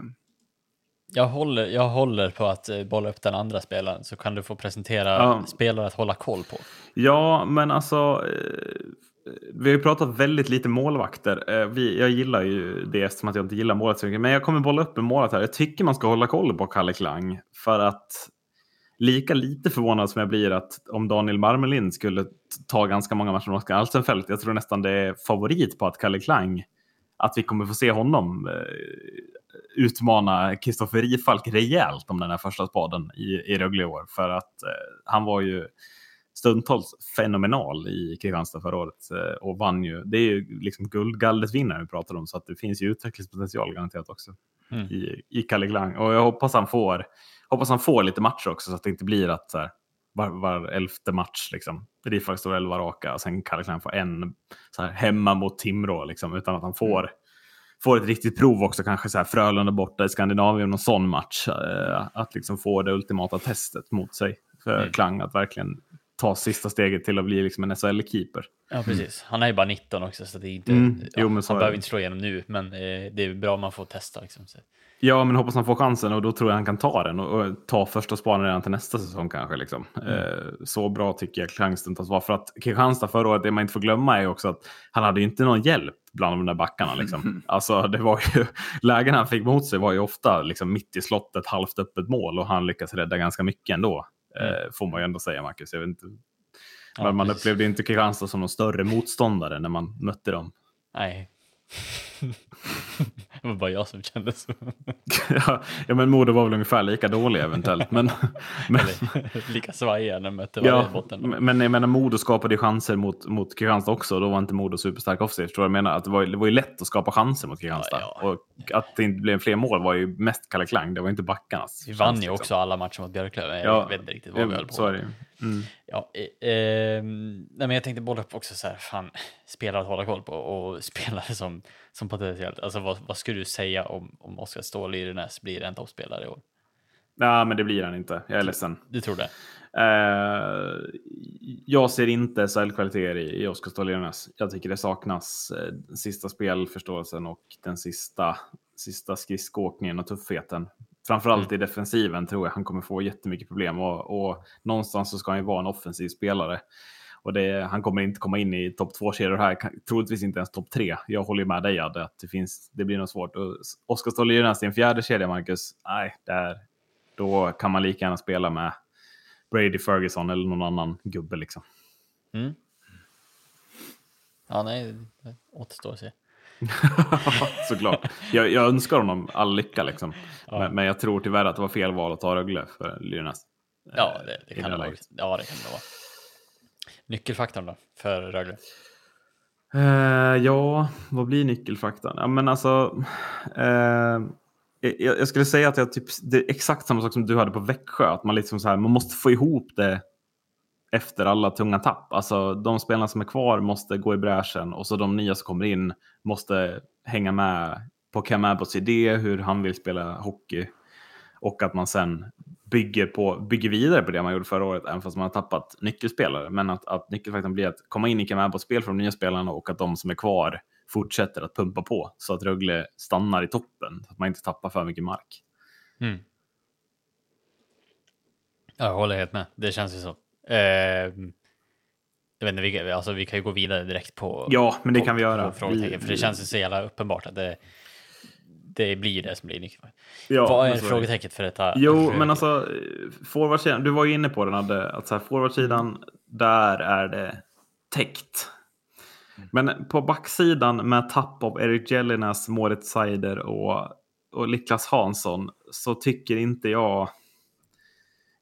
Jag, håller, jag håller på att eh, bolla upp den andra spelaren så kan du få presentera Ja. spelare att hålla koll på. Ja, men alltså. Eh, vi har ju pratat väldigt lite målvakter. Eh, vi, jag gillar ju det eftersom att jag inte gillar målet så mycket. Men jag kommer bolla upp en målvakt här. Jag tycker man ska hålla koll på Kalle Klang. För att lika lite förvånad som jag blir att om Daniel Marmelind skulle ta ganska många matcher med Oskar Alsenfelt. Jag tror nästan det är favorit på att Kalle Klang, att vi kommer få se honom eh, utmana Kristoffer Rifalk rejält om den här första spaden i, i Rögle år. För att eh, han var ju stundtals fenomenal i Kristianstad förra året eh, och vann ju. Det är ju liksom guldgallret-vinnare vi pratar om så att det finns ju utvecklingspotential garanterat också Mm. i, i Kalle Klang. Och jag hoppas han får, hoppas han får lite matcher också så att det inte blir att så här, var, var elfte match liksom. Rifalk står elva raka och sen Kalle Klang får en så här, hemma mot Timrå liksom utan att han får får ett riktigt prov också, kanske så här Frölunda borta i Skandinavien, någon sån match. Eh, att liksom få det ultimata testet mot sig för Mm. Klang att verkligen ta sista steget till att bli liksom en SHL-keeper. Ja, precis. Han är ju bara 19 också, så det är inte, Mm, jo, han behöver det. inte slå igenom nu, men eh, det är bra om man får testa. Liksom. Så. Ja, men hoppas han får chansen och då tror jag han kan ta den och, och ta första spanen redan till nästa säsong kanske. Liksom. Eh, så bra tycker jag Klang stundtals var. För att Kristianstad förra året, det man inte får glömma är också att han hade ju inte någon hjälp bland de där backarna. Liksom. Alltså, det var ju, lägen han fick mot sig var ju ofta liksom, mitt i slottet, halvt öppet mål och han lyckas rädda ganska mycket ändå. Eh, får man ju ändå säga, Marcus. Jag vet inte. Ja, men man precis. upplevde inte Kristianstad som någon större motståndare när man mötte dem. Nej. det var bara jag som kände så. ja, men Modo var väl ungefär lika dålig eventuellt. Men, men, Eller lika svajiga när de mötte Ja, botten. men jag menar Modo skapade ju chanser mot, mot Kristianstad också. och Då var inte Modo superstark offensivt. Vad jag menar? Att det, var, det var ju lätt att skapa chanser mot Kristianstad. Ja, ja. Och att det inte blev fler mål var ju mest Kalle Klang. Det var inte backarnas. Vi vann ju liksom. också alla matcher mot Björklöven. Jag Ja, vet inte riktigt vad vi höll på Så är det ju. Mm. Ja, eh, eh, nej, men jag tänkte bolla upp också så här, fan, spelare att hålla koll på och spelare som, som potentiellt, alltså vad, vad skulle du säga om, om Oskar Ståhl Lyrenäs blir en toppspelare i år? Nej, men det blir han inte. Jag är ledsen. Du tror det? Eh, jag ser inte SHL-kvaliteter i, i Oskar Ståhlénas. Jag tycker det saknas eh, sista spelförståelsen och den sista, sista skridskoåkningen och tuffheten. Framförallt i defensiven tror jag han kommer få jättemycket problem och, och någonstans så ska han ju vara en offensiv spelare. Och det, han kommer inte komma in i topp två kedjor här, troligtvis inte ens topp tre. Jag håller med dig Adde, att det, finns, det blir nog svårt. Oskar Ståhlénas i en fjärde kedja, Marcus, nej, där, då kan man lika gärna spela med Brady Ferguson eller någon annan gubbe liksom. Mm. Ja, nej, det återstår att se. Såklart. Jag, jag önskar honom all lycka liksom. Ja. Men, men jag tror tyvärr att det var fel val att ta Rögle för Lyrnäs. Ja, Eh, det, i det kan det vara. läget. Ja, det kan det vara. Nyckelfaktorn då, för Rögle? Eh, ja, vad blir nyckelfaktorn? Ja, men alltså, eh, jag, jag skulle säga att jag typ, det är exakt samma sak som du hade på Växjö. Att man, liksom så här, man måste få ihop det efter alla tunga tapp. Alltså, de spelarna som är kvar måste gå i bräschen och så de nya som kommer in måste hänga med på Cam Abbotts idé, hur han vill spela hockey. Och att man sen bygger, på, bygger vidare på det man gjorde förra året, även fast man har tappat nyckelspelare. Men att, att nyckelfaktorn blir att komma in i Cam Abbotts spel för de nya spelarna och att de som är kvar fortsätter att pumpa på så att Rögle stannar i toppen. Så att man inte tappar för mycket mark. Mm. Jag håller helt med. Det känns ju så. Eh, jag vet inte, vi, kan- alltså, vi kan ju gå vidare direkt på, Ja, men det på, kan vi göra. Vi- för det känns ju så jävla uppenbart att det, det blir det som blir nyckelfaktorn. Ja, Vad är frågetecknet för detta? Jo, men alltså forwardsidan, du var ju inne på den, Adde, att så här, forwardsidan, där är det täckt. Men på backsidan med tapp av Erik Jellinas, Moritz Seider och, och Niklas Hansson så tycker inte jag...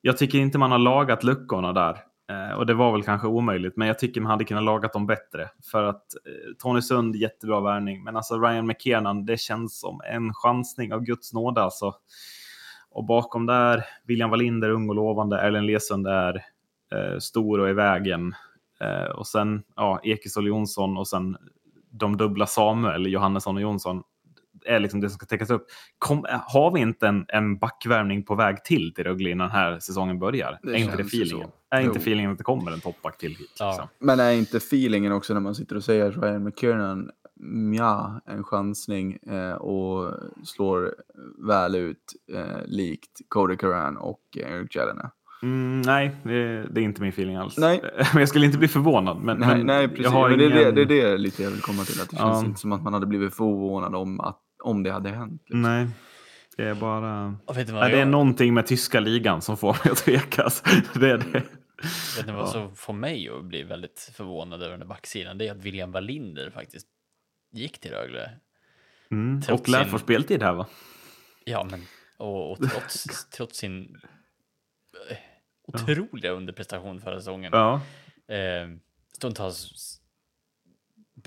Jag tycker inte man har lagat luckorna där. Eh, och det var väl kanske omöjligt, men jag tycker man hade kunnat lagat dem bättre. För att eh, Tony Sund, jättebra värvning, men alltså Ryan McKiernan, det känns som en chansning av Guds nåde alltså. Och bakom där, William Wallinder, ung och lovande, Erlen Lesund är eh, stor och i vägen. Eh, och sen ja, Ekesol Jonsson och sen de dubbla Samuel, Johannesson och Jonsson är liksom det som ska täckas upp. Kom, har vi inte en, en backvärmning på väg till till Rögle innan här säsongen börjar? Det är inte det feelingen? så. Är inte Jo. feelingen att det kommer en toppback till hit? Ja. Liksom? Men är inte feelingen också när man sitter och säger att Ryan McKiernan, ja, en chansning eh, och slår väl ut eh, likt Cody Curran och Eric Jalena? Mm, nej, det, det är inte min feeling alls. Nej. Men jag skulle inte bli förvånad. Men, Nej, men nej precis. Jag har Men det, är ingen... det, det är det lite jag vill komma till. Att det Ja. känns inte som att man hade blivit förvånad om, att, om det hade hänt. Liksom. Nej, det är bara... Och vet du vad, Nej, det är någonting med tyska ligan som får mig att tvekas. Det är det. vet ni vad som får mig att bli väldigt förvånad över den här backsidan? Det är att William Wallinder faktiskt gick till Rögle. Mm. Och lär sin- få speltid här va? Ja, men och, och trots, trots sin eh, otroliga underprestation förra säsongen. Ja. Eh, stundtals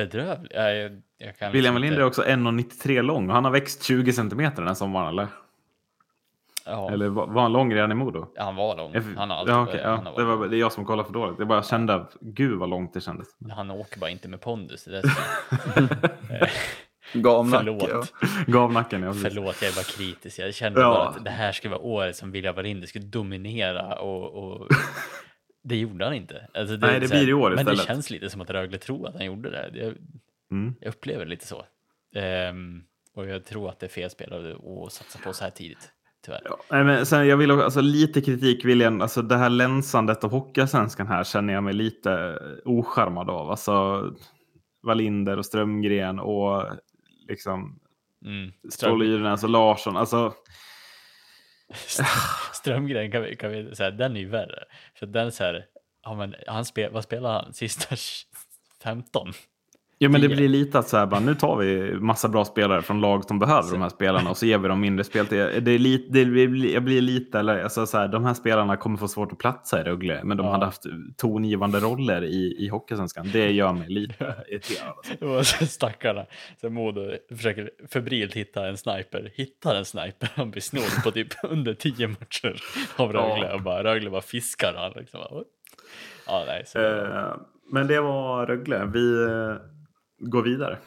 bedrövlig. Jag, jag, jag kan William liksom Wallinder är också 1,93 lång och han har växt 20 centimeter den här sommaren eller? Ja, Eller var var han lång redan i Modo? han var lång. Jag- Han har alltid ja, varit- okej, han ja. har det, var, det är jag som kollar för dåligt. Jag bara kände att gud vad långt det kändes. Han åker bara inte med pondus. Det är så- Gamnacke. Förlåt. Ja. Gav nacken. Ja, precis. Förlåt, jag är bara kritisk. Jag kände Ja. bara att det här skulle vara året som William Wallinder skulle dominera och, och det gjorde han inte. Alltså Nej, det så här- blir i år Men istället. det känns lite som att Rögle tror att han gjorde det. Jag, Mm. jag upplever det lite så. Ehm, och jag tror att det är fel spelare att satsa på så här tidigt, tyvärr. Ja, nej, men sen jag vill också, alltså, lite kritik vill jag, alltså det här länsandet av Hockeyallsvenskan här känner jag mig lite ocharmad av. Alltså Wallinder och Strömgren och liksom Mm. Ström, Stålyrnäs och Larsson. Alltså, Strömgren kan vi, kan vi säga, den är ju värre. För den så här, ja men han spel, vad spelar han? Sista 15? Ja, men det blir lite att så här, bara, nu tar vi massa bra spelare från lag som behöver de här spelarna och så ger vi dem mindre speltid. Det är lite, det blir, jag blir lite, eller alltså så här, de här spelarna kommer få svårt att platsa i Rögle, men de Ja. hade haft tongivande roller i, i Hockeysvenskan. Det gör mig lite irriterad. Alltså. Så stackarna. Så Modo försöker febrilt hitta en sniper, hittar en sniper, han blir snodd på typ under tio matcher av Rögle Ja. och bara Rögle bara fiskar han liksom. Ja, nej, så, Eh, men det var Rögle. Vi eh, går vidare.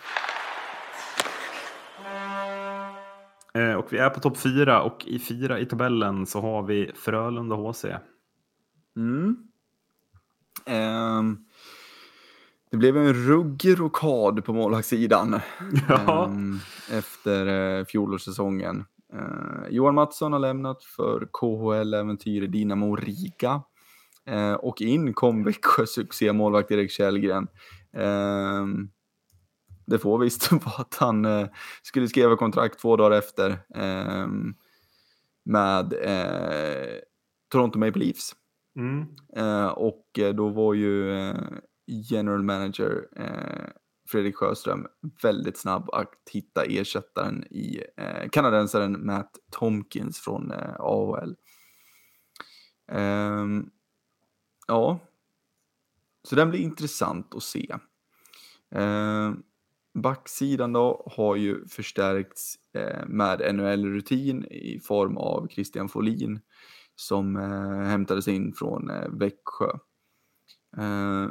Eh, och vi är på topp fyra och i fyra i tabellen så har vi Frölunda HC. Mm. Ehm, det blev en ruggig rokad på målvaktssidan Ja. ehm, efter uh, fjolårssäsongen. Eh, Johan Mattsson har lämnat för KHL-äventyret Dinamo Riga. Eh, och in kom Växjös succémålvakt Erik Källgren. Ehm, det får visst vara att han eh, skulle skriva kontrakt två dagar efter ehm, med eh, Toronto Maple Leafs. Mm. Eh, och eh, då var ju eh, general manager eh, Fredrik Sjöström väldigt snabb att hitta ersättaren i eh, kanadensaren Matt Tomkins från eh, AHL. Ehm, ja, så den blir intressant att se. Ehm, backsidan då har ju förstärkts eh, med NHL-rutin i form av Christian Folin som eh, hämtades in från eh, Växjö. Eh,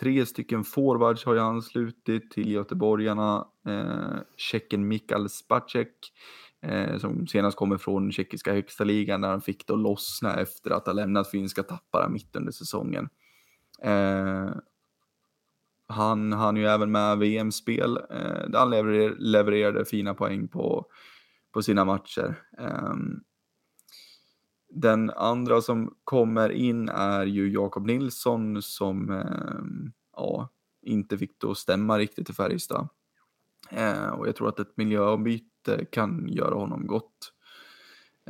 tre stycken forwards har ju anslutit till göteborgarna. Eh, Tjecken Mikael Spacek eh, som senast kommer från tjeckiska högsta ligan där han fick då lossna efter att ha lämnat finska tappara mitt under säsongen. Eh, han hann ju även med VM-spel eh, där han lever levererade fina poäng på, på sina matcher. Eh, den andra som kommer in är ju Jakob Nilsson som eh, ja, inte fick det att stämma riktigt i Färjestad. Eh, och jag tror att ett miljöombyte kan göra honom gott.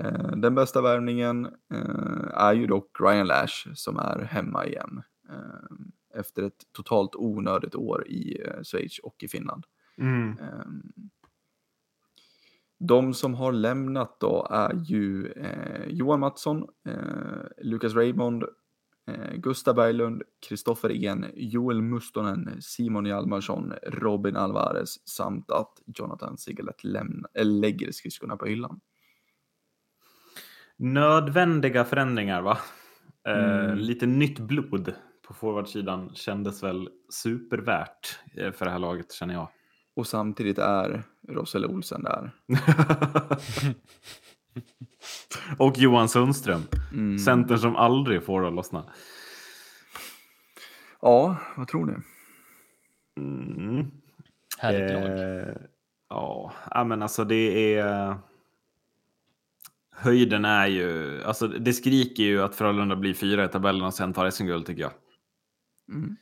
Eh, den bästa värvningen eh, är ju dock Ryan Lash som är hemma igen. Ehm, Eh, efter ett totalt onödigt år i eh, Schweiz och i Finland. Mm. Ehm, De som har lämnat då är ju eh, Johan Mattsson, eh, Lukas Raymond, eh, Gustav Berglund, Kristoffer En, Joel Mustonen, Simon Hjalmarsson, Robin Alvarez samt att Jonathan Sigalet lämna, äh, lägger skridskorna på hyllan. Nödvändiga förändringar va? Eh, Mm. lite nytt blod på forwardsidan kändes väl supervärt eh, för det här laget känner jag. Och samtidigt är Roselle Olsen där. och Johan Sundström. Mm. Centern som aldrig får det att lossna. Ja, vad tror ni? Mm. Härligt lag. Eh, ja, ja, men alltså det är... Höjden är ju... Alltså det skriker ju att Frölunda blir fyra i tabellen och sen tar SM-guld tycker jag. Mm.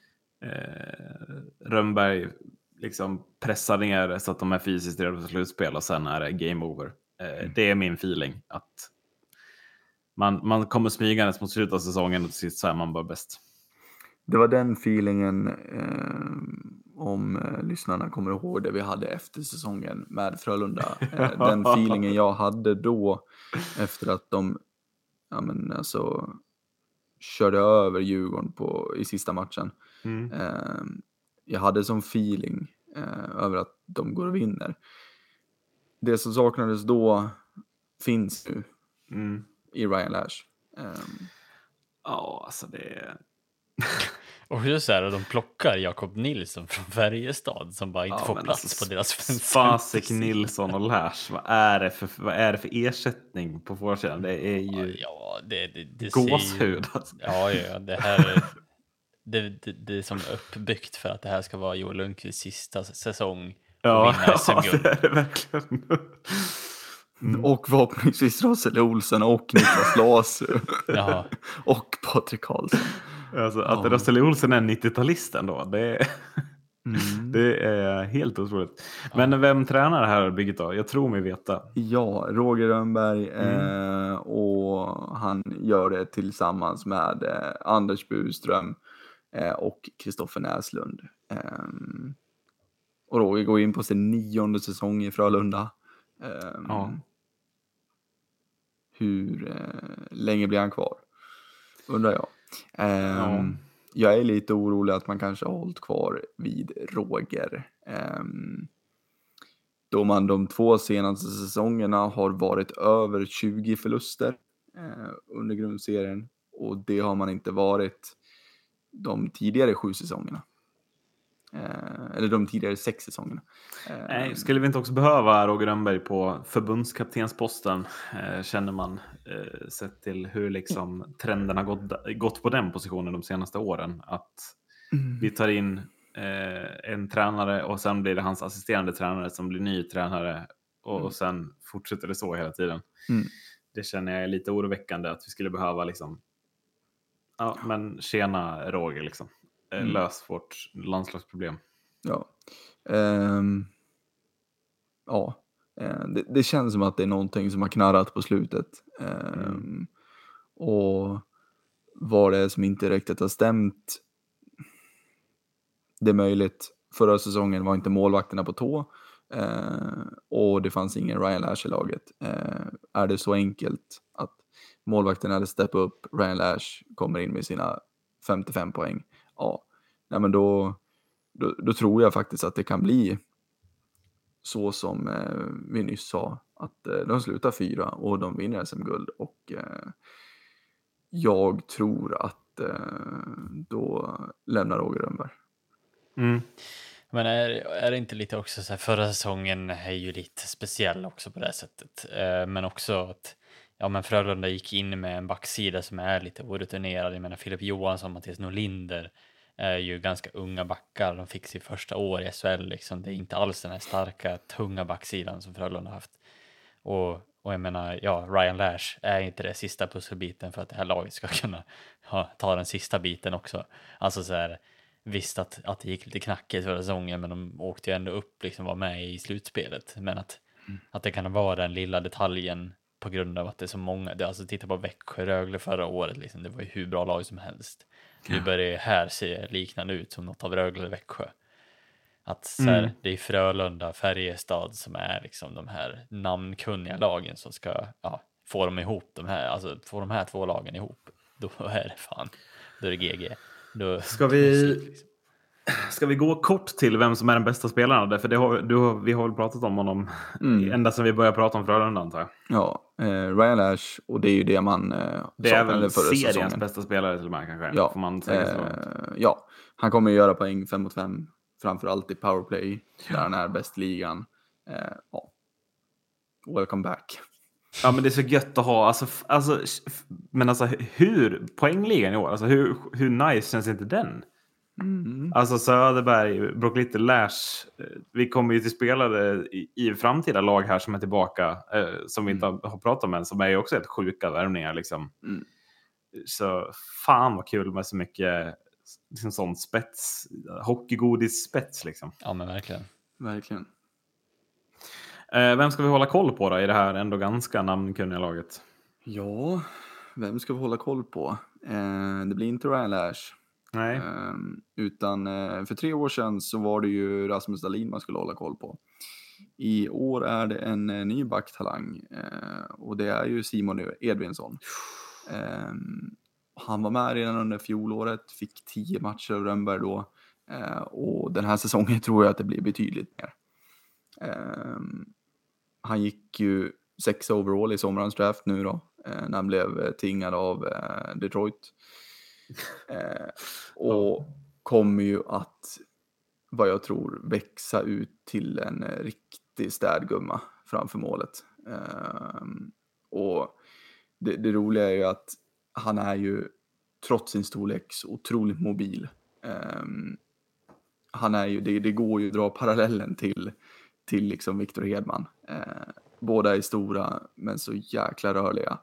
Eh, Rönnberg liksom pressar ner så att de är fysiskt redo för slutspel och sen är det game over. Eh, det är min feeling. att man, man kommer smygandes mot slutet av säsongen och till sist så är man bara bäst. Det var den feelingen, eh, om eh, lyssnarna kommer ihåg det vi hade efter säsongen med Frölunda. Eh, den feelingen jag hade då efter att de ja, men alltså, körde över Djurgården på, i sista matchen. Mm. Eh, jag hade som feeling eh, över att de går och vinner. Det som saknades då finns nu Mm. i Ryan Lash. Eh, Ja, alltså det. Och hur så här, de plockar Jakob Nilsson från Färjestad som bara inte Ja, får plats alltså, på deras Spasek, Nilsson och Lash. Vad är det för, vad är det för ersättning på forwardsidan? Det är ju Ja, det, det, det gåshud. Alltså. Ja, ja, det här är, det, det, det är som uppbyggt för att det här ska vara Joel Lundqvists sista säsong Ja, ja, det är det verkligen. Mm. Och förhoppningsvis Roselle Olsen och Niklas Lasu. Och Patrik Karlsson. Alltså, att Ja. Russell Olsen är 90-talist ändå, det Mm. det är helt otroligt. Men vem tränar det här bygget då? Jag tror mig veta. Ja, Roger Rönnberg Mm. eh, och han gör det tillsammans med eh, Anders Burström eh, och Kristoffer Näslund. Ehm, och Roger går in på sin nionde säsong i Frölunda. Ehm, Ja. Hur eh, länge blir han kvar? Undrar jag. Ja. Ehm, jag är lite orolig att man kanske har hållit kvar vid Roger. Ehm, då man de två senaste säsongerna har varit över 20 förluster eh, under grundserien och det har man inte varit de tidigare sju säsongerna. Eh, eller de tidigare sex säsongerna. Eh, Nej, skulle vi inte också behöva Roger Rönnberg på förbundskaptensposten? Eh, känner man, sett till hur liksom trenden har gått, gått på den positionen de senaste åren. Att mm, vi tar in en tränare och sen blir det hans assisterande tränare som blir ny tränare och, Mm. sen fortsätter det så hela tiden. Mm. Det känner jag är lite oroväckande att vi skulle behöva liksom. Ja, men tjena Roger liksom. Eh, Mm. Lös vårt landslagsproblem. Ja. Ehm, ja. Eh, det, det känns som att det är någonting som har knarrat på slutet. Ehm, Mm. Och vad det är som inte riktigt har stämt. Det är möjligt. Förra säsongen var inte målvakterna på tå. Eh, och det fanns ingen Ryan Lash i laget. Eh, är det så enkelt att målvakten hade steppat upp, Ryan Lash kommer in med sina 55 poäng. Ja, Nej, men då, då, då tror jag faktiskt att det kan bli så som eh, vi nyss sa, att eh, de slutar fyra och de vinner SM-guld och eh, jag tror att eh, då lämnar Roger Rönnberg. Mm. Men är, är det inte lite också så här, förra säsongen är ju lite speciell också på det här sättet. Eh, men också att ja, men Frölunda gick in med en backsida som är lite orutinerad. Jag menar Filip Johansson, Mattias Norlinder är ju ganska unga backar. De fick sitt första år i SHL liksom. Det är inte alls den här starka, tunga backsidan som Frölunda haft. Och, och jag menar, ja, Ryan Lash är inte det sista pusselbiten för att det här laget ska kunna ja, ta den sista biten också. Alltså så här, visst att, att det gick lite knackigt förra säsongen, men de åkte ju ändå upp, liksom var med i slutspelet. Men att, att det kan vara den lilla detaljen på grund av att det är så många. Det, alltså titta på Växjö Rögle förra året, liksom, det var ju hur bra lag som helst. Nu börjar ju här se liknande ut som något av Rögle Växjö. Att så här, Mm. det är Frölunda, Färjestad som är liksom de här namnkunniga lagen som ska ja, få dem ihop, de här, alltså få de här två lagen ihop. Då är det fan, då är det GG. Då, Ska det vi- liksom. Ska vi gå kort till vem som är den bästa spelaren? Därför det har, du, vi har väl pratat om honom Mm. ända sedan vi började prata om Frölunda antar jag. Ja, eh, Ryan Lash och det är ju det man eh, Det är väl seriens säsongen. bästa spelare till och med kanske? Ja, Får man säga så? Eh, ja, han kommer ju göra poäng 5 mot 5, framförallt i powerplay, där han är bäst i ligan. Eh, ja. Welcome back. Ja, men det är så gött att ha. Alltså, alltså, men alltså hur, poängligan i år, alltså hur, hur nice känns inte den? Mm. Alltså Söderberg, Brock Little, Lash. eh, Vi kommer ju till spelare i, i framtida lag här som är tillbaka, eh, som vi inte har, har pratat om än, som är ju också helt sjuka värvningar liksom. Mm. Så fan vad kul med så mycket liksom, sån spets, hockeygodis-spets liksom. Ja, men verkligen. Verkligen. Eh, vem ska vi hålla koll på då i det här ändå ganska namnkunniga laget? Ja, vem ska vi hålla koll på? Eh, det blir inte Ryan Lash. Nej. Eh, utan eh, för tre år sedan så var det ju Rasmus Dahlin man skulle hålla koll på. I år är det en eh, ny backtalang eh, och det är ju Simon e- Edvinsson. Eh, han var med redan under fjolåret, fick tio matcher av Rönnberg då. Eh, och den här säsongen tror jag att det blir betydligt mer. Eh, han gick ju sex overall i sommarens draft nu då, eh, när han blev eh, tingad av eh, Detroit. Eh, och kommer ju att, vad jag tror, växa ut till en eh, riktig städgumma framför målet. Ehm, och det, det roliga är ju att han är ju, trots sin storlek, så otroligt mobil. Ehm, han är ju, det, det går ju att dra parallellen till, till liksom Victor Hedman. Eh, båda är stora, men så jäkla rörliga.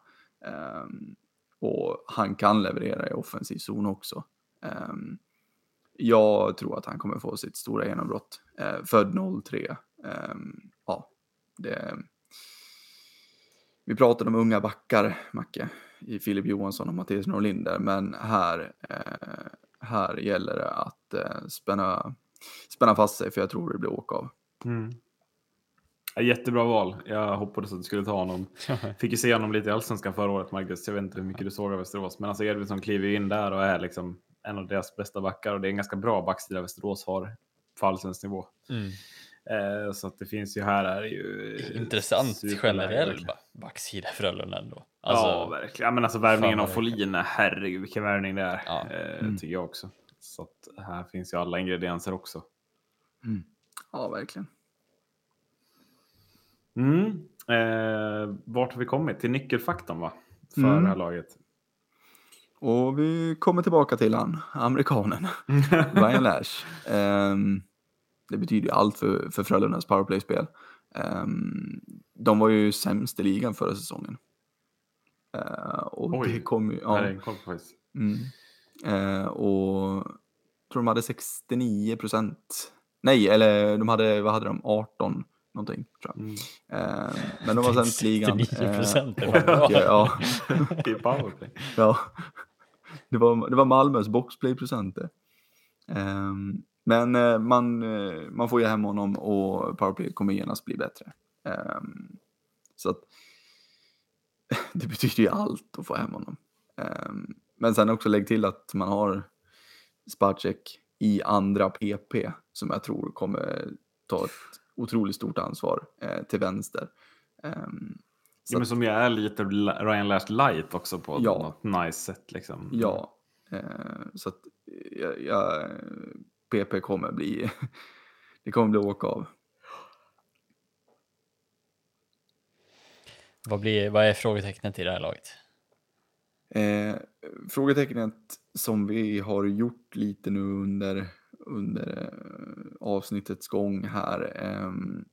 Ehm, och han kan leverera i offensiv zon också. Ehm, jag tror att han kommer få sitt stora genombrott. Uh, född 03. Ehm, ja, det... Vi pratade om unga backar, Macke, i Filip Johansson och Mattias Norlinder, men här, eh, här gäller det att eh, spänna, spänna fast sig, för jag tror det blir åk av. Mm. Jättebra val. Jag hoppades att du skulle ta honom. Fick ju se honom lite i Allsvenskan förra året, Marcus. Jag vet inte hur mycket du såg av Västerås. Men alltså Edvinsson kliver ju in där och är liksom en av deras bästa backar. Och det är en ganska bra backsida Västerås har på allsvensk nivå. Mm. Eh, så att det finns ju här är ju... Intressant superläge, generell verkligen. ba- backsida Frölunda ändå. ja, Alltså, verkligen. Ja, men alltså värvningen av Folin, herregud vilken värvning det är. Ja. Eh, Mm. Tycker jag också. Så att här finns ju alla ingredienser också. Ja, verkligen. Mm. Eh, vart har vi kommit? Till nyckelfaktorn va? För Mm. det här laget. Och vi kommer tillbaka till han, amerikanen, Ryan Lash. Ehm, det betyder ju allt för, för Frölundas powerplay-spel. Ehm, de var ju sämst i ligan förra säsongen. Eh, och Oj, det kom ju... Ja. På faktiskt. mm. Eh, och tror de hade 69 procent. Nej, eller de hade, vad hade de, 18 någonting tror jag. Mm. Eh, men de var sämst i ligan. 69%, det Eh, var bra. och, ja, I powerplay. ja. Det var, det var Malmös boxplay-procent det. Ehm, men eh, man, eh, man får ju hem honom och powerplay kommer genast bli bättre. Ehm, så att det betyder ju allt att få hem honom. Ehm, men sen också lägg till att man har Spacek i andra PP som jag tror kommer ta ett otroligt stort ansvar eh, till vänster. Så Ja, men som ju är lite Ryan Lash light också på Ja. något nice sätt. Liksom. Ja, eh, så att jag, jag, PP kommer bli, det kommer bli åka av. vad, blir, vad är frågetecknet i det här laget? Eh, frågetecknet som vi har gjort lite nu under, under eh, avsnittets gång här ehm,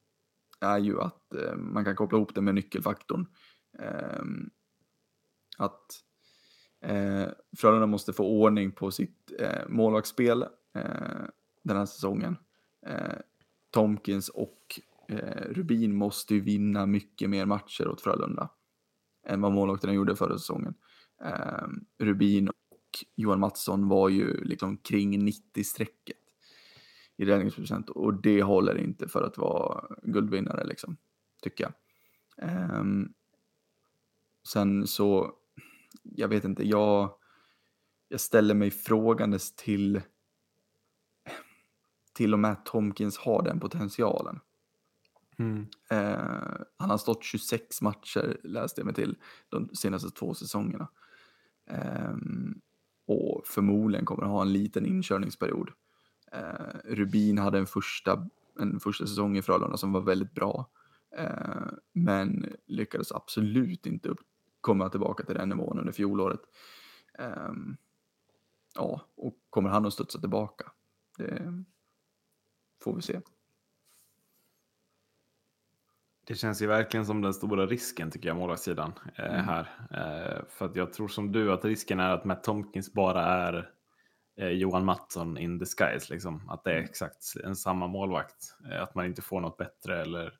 är ju att eh, man kan koppla ihop det med nyckelfaktorn. Ehm, att eh, Frölunda måste få ordning på sitt målvaktsspel den här säsongen. Tomkins och Rubin måste ju vinna mycket mer matcher åt Frölunda än vad målvakterna gjorde förra säsongen. Ehm, Rubin och Johan Mattsson var ju liksom kring 90-strecket i räddningsprocent och det håller inte för att vara guldvinnare liksom, tycker jag. Ehm, sen så, jag vet inte, jag, jag ställer mig frågandes till till och med Tomkins har den potentialen. Mm. Eh, han har stått 26 matcher, läste jag mig till, de senaste två säsongerna. Ehm, och förmodligen kommer ha en liten inkörningsperiod. Eh, Rubin hade en första, en första säsong i Frölunda som var väldigt bra. Eh, men lyckades absolut inte upp, komma tillbaka till den nivån under fjolåret. Eh, ja, och kommer han att studsa tillbaka? Det får vi se. Det känns ju verkligen som den stora risken tycker jag, målvaktssidan eh, Mm. här. Eh, för att jag tror som du att risken är att Matt Tomkins bara är Johan Mattsson in disguise. Liksom. Att det är Mm. exakt en samma målvakt. Eh, att man inte får något bättre eller...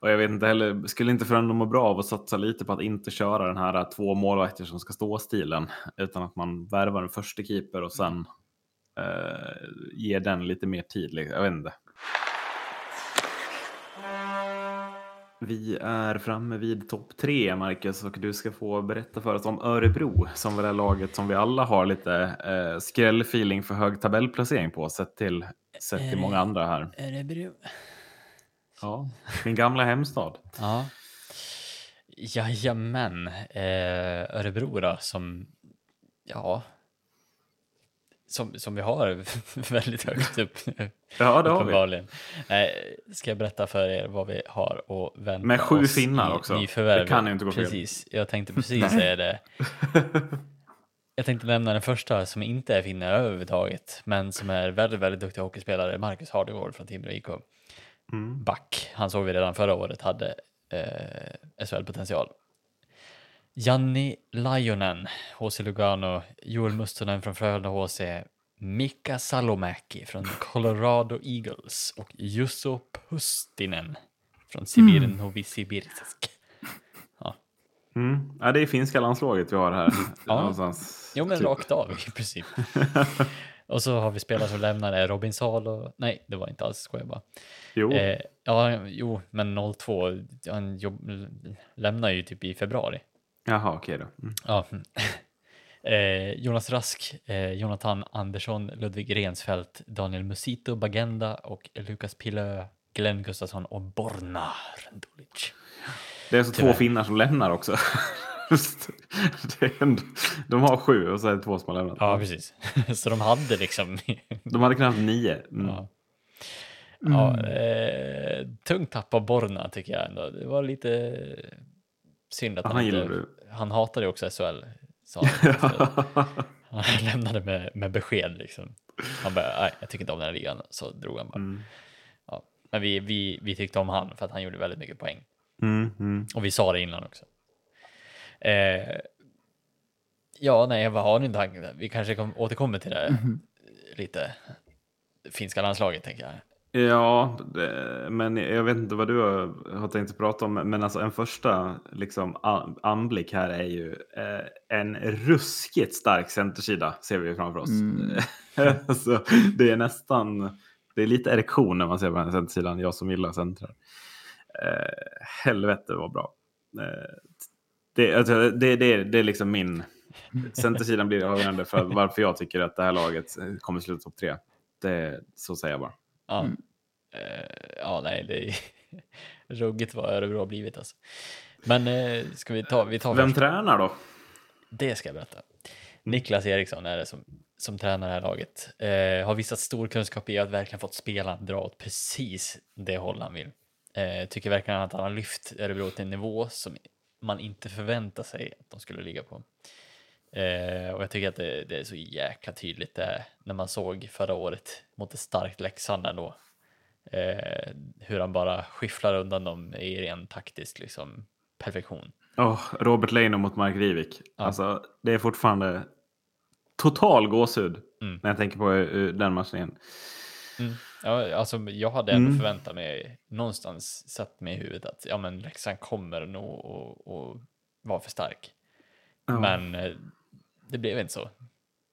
Och jag vet inte heller, skulle inte Frölunda må bra av att satsa lite på att inte köra den här eh, två målvakter som ska stå stilen. Utan att man värvar en första keeper och sen eh, ger den lite mer tid. liksom. Jag vet inte. Vi är framme vid topp tre, Marcus, och du ska få berätta för oss om Örebro, som väl är laget som vi alla har lite eh, skrällfeeling för hög tabellplacering på, sett till, sett till många andra här. Örebro. Ja, min gamla hemstad. Ja. Jajamän. Eh, Örebro då, som, ja, som, som vi har väldigt högt upp. Ja, det har vi. ska jag berätta för er vad vi har och vänta Med sju oss finnar i också. nyförvärv. Det kan ju inte gå fel. Precis, jag tänkte precis säga det. Jag tänkte nämna den första som inte är finne överhuvudtaget, men som är väldigt, väldigt duktig hockeyspelare, Marcus Hardegård från Timrå IK. Mm. Back, han såg vi redan förra året hade eh, SHL-potential. Janni Lajonen, HC Lugano, Joel Mustonen från Frölunda HC, Mika Salomäki från Colorado Eagles och Jusso Pustinen från Sibir Mm. Novosibirsk. Mm. Ja, det är finska landslaget vi har här. Ja. Någonstans, Jo, men typ. rakt av i princip. och så har vi spelare som lämnade Robin Salo. Nej, det var inte alls skojar bara. Jo, Eh, ja, jo, men 02, han jobb, lämnar ju typ i februari. Jaha, okej då. Mm. Ja. Eh, Jonas Rask, eh, Jonathan Andersson, Ludvig Rensfeldt, Daniel Musito Bagenda och Lukas Pillö, Glenn Gustafsson och Borna Rendulic. Det är så två Tyvärr. finnar som lämnar också. Ändå, de har sju och så är det två som har lämnat. Ja, precis. Så de hade liksom... De hade knappt nio. Mm. ja. Ja, eh, tungt tapp av Borna tycker jag ändå. Det var lite synd att han, han inte... Han hatade ju också SHL. Sa han. han lämnade med, med besked liksom. Han bara, nej, jag tycker inte om den här ligan. Så drog han bara. Mm. Ja. Men vi, vi, vi tyckte om han för att han gjorde väldigt mycket poäng. Mm, mm. Och vi sa det innan också. Eh, ja, nej, vad har ni en tanke? Vi kanske kom, återkommer till det lite. Finska landslaget tänker jag. Ja, det, men jag vet inte vad du har, har tänkt att prata om. Men alltså en första liksom, anblick här är ju eh, en ruskigt stark centersida ser vi framför oss. Mm. alltså, det är nästan, det är lite erektion när man ser på den här centersidan, jag som gillar centrar. Eh, helvete vad bra. Eh, det, alltså, det, det, det är liksom min, centersidan blir avgörande för varför jag tycker att det här laget kommer sluta topp tre. Det, så säger jag bara. Mm. Eh, ja nej, det är ruggigt vad Örebro har blivit alltså. Men eh, ska vi ta, vi tar Vem först. tränar då? Det ska jag berätta. Niklas Eriksson är det som, som tränar det här laget. Eh, har visat stor kunskap i att verkligen fått spela dra åt precis det håll han vill. Eh, tycker verkligen att han har lyft Örebro till en nivå som man inte förväntar sig att de skulle ligga på. Eh, och jag tycker att det, det är så jäkla tydligt det när man såg förra året mot ett starkt Leksand ändå. Eh, hur han bara skifflar undan dem i ren taktisk liksom, perfektion. Oh, Robert Leino mot Mark Rivik. Ja. Alltså, det är fortfarande total gåshud Mm. när jag tänker på eh, den matchen igen. Mm. Ja, alltså, jag hade ändå Mm. förväntat mig, någonstans satt mig i huvudet att ja, men Leksand kommer nog att- att vara för stark. Ja. Men eh, det blev inte så.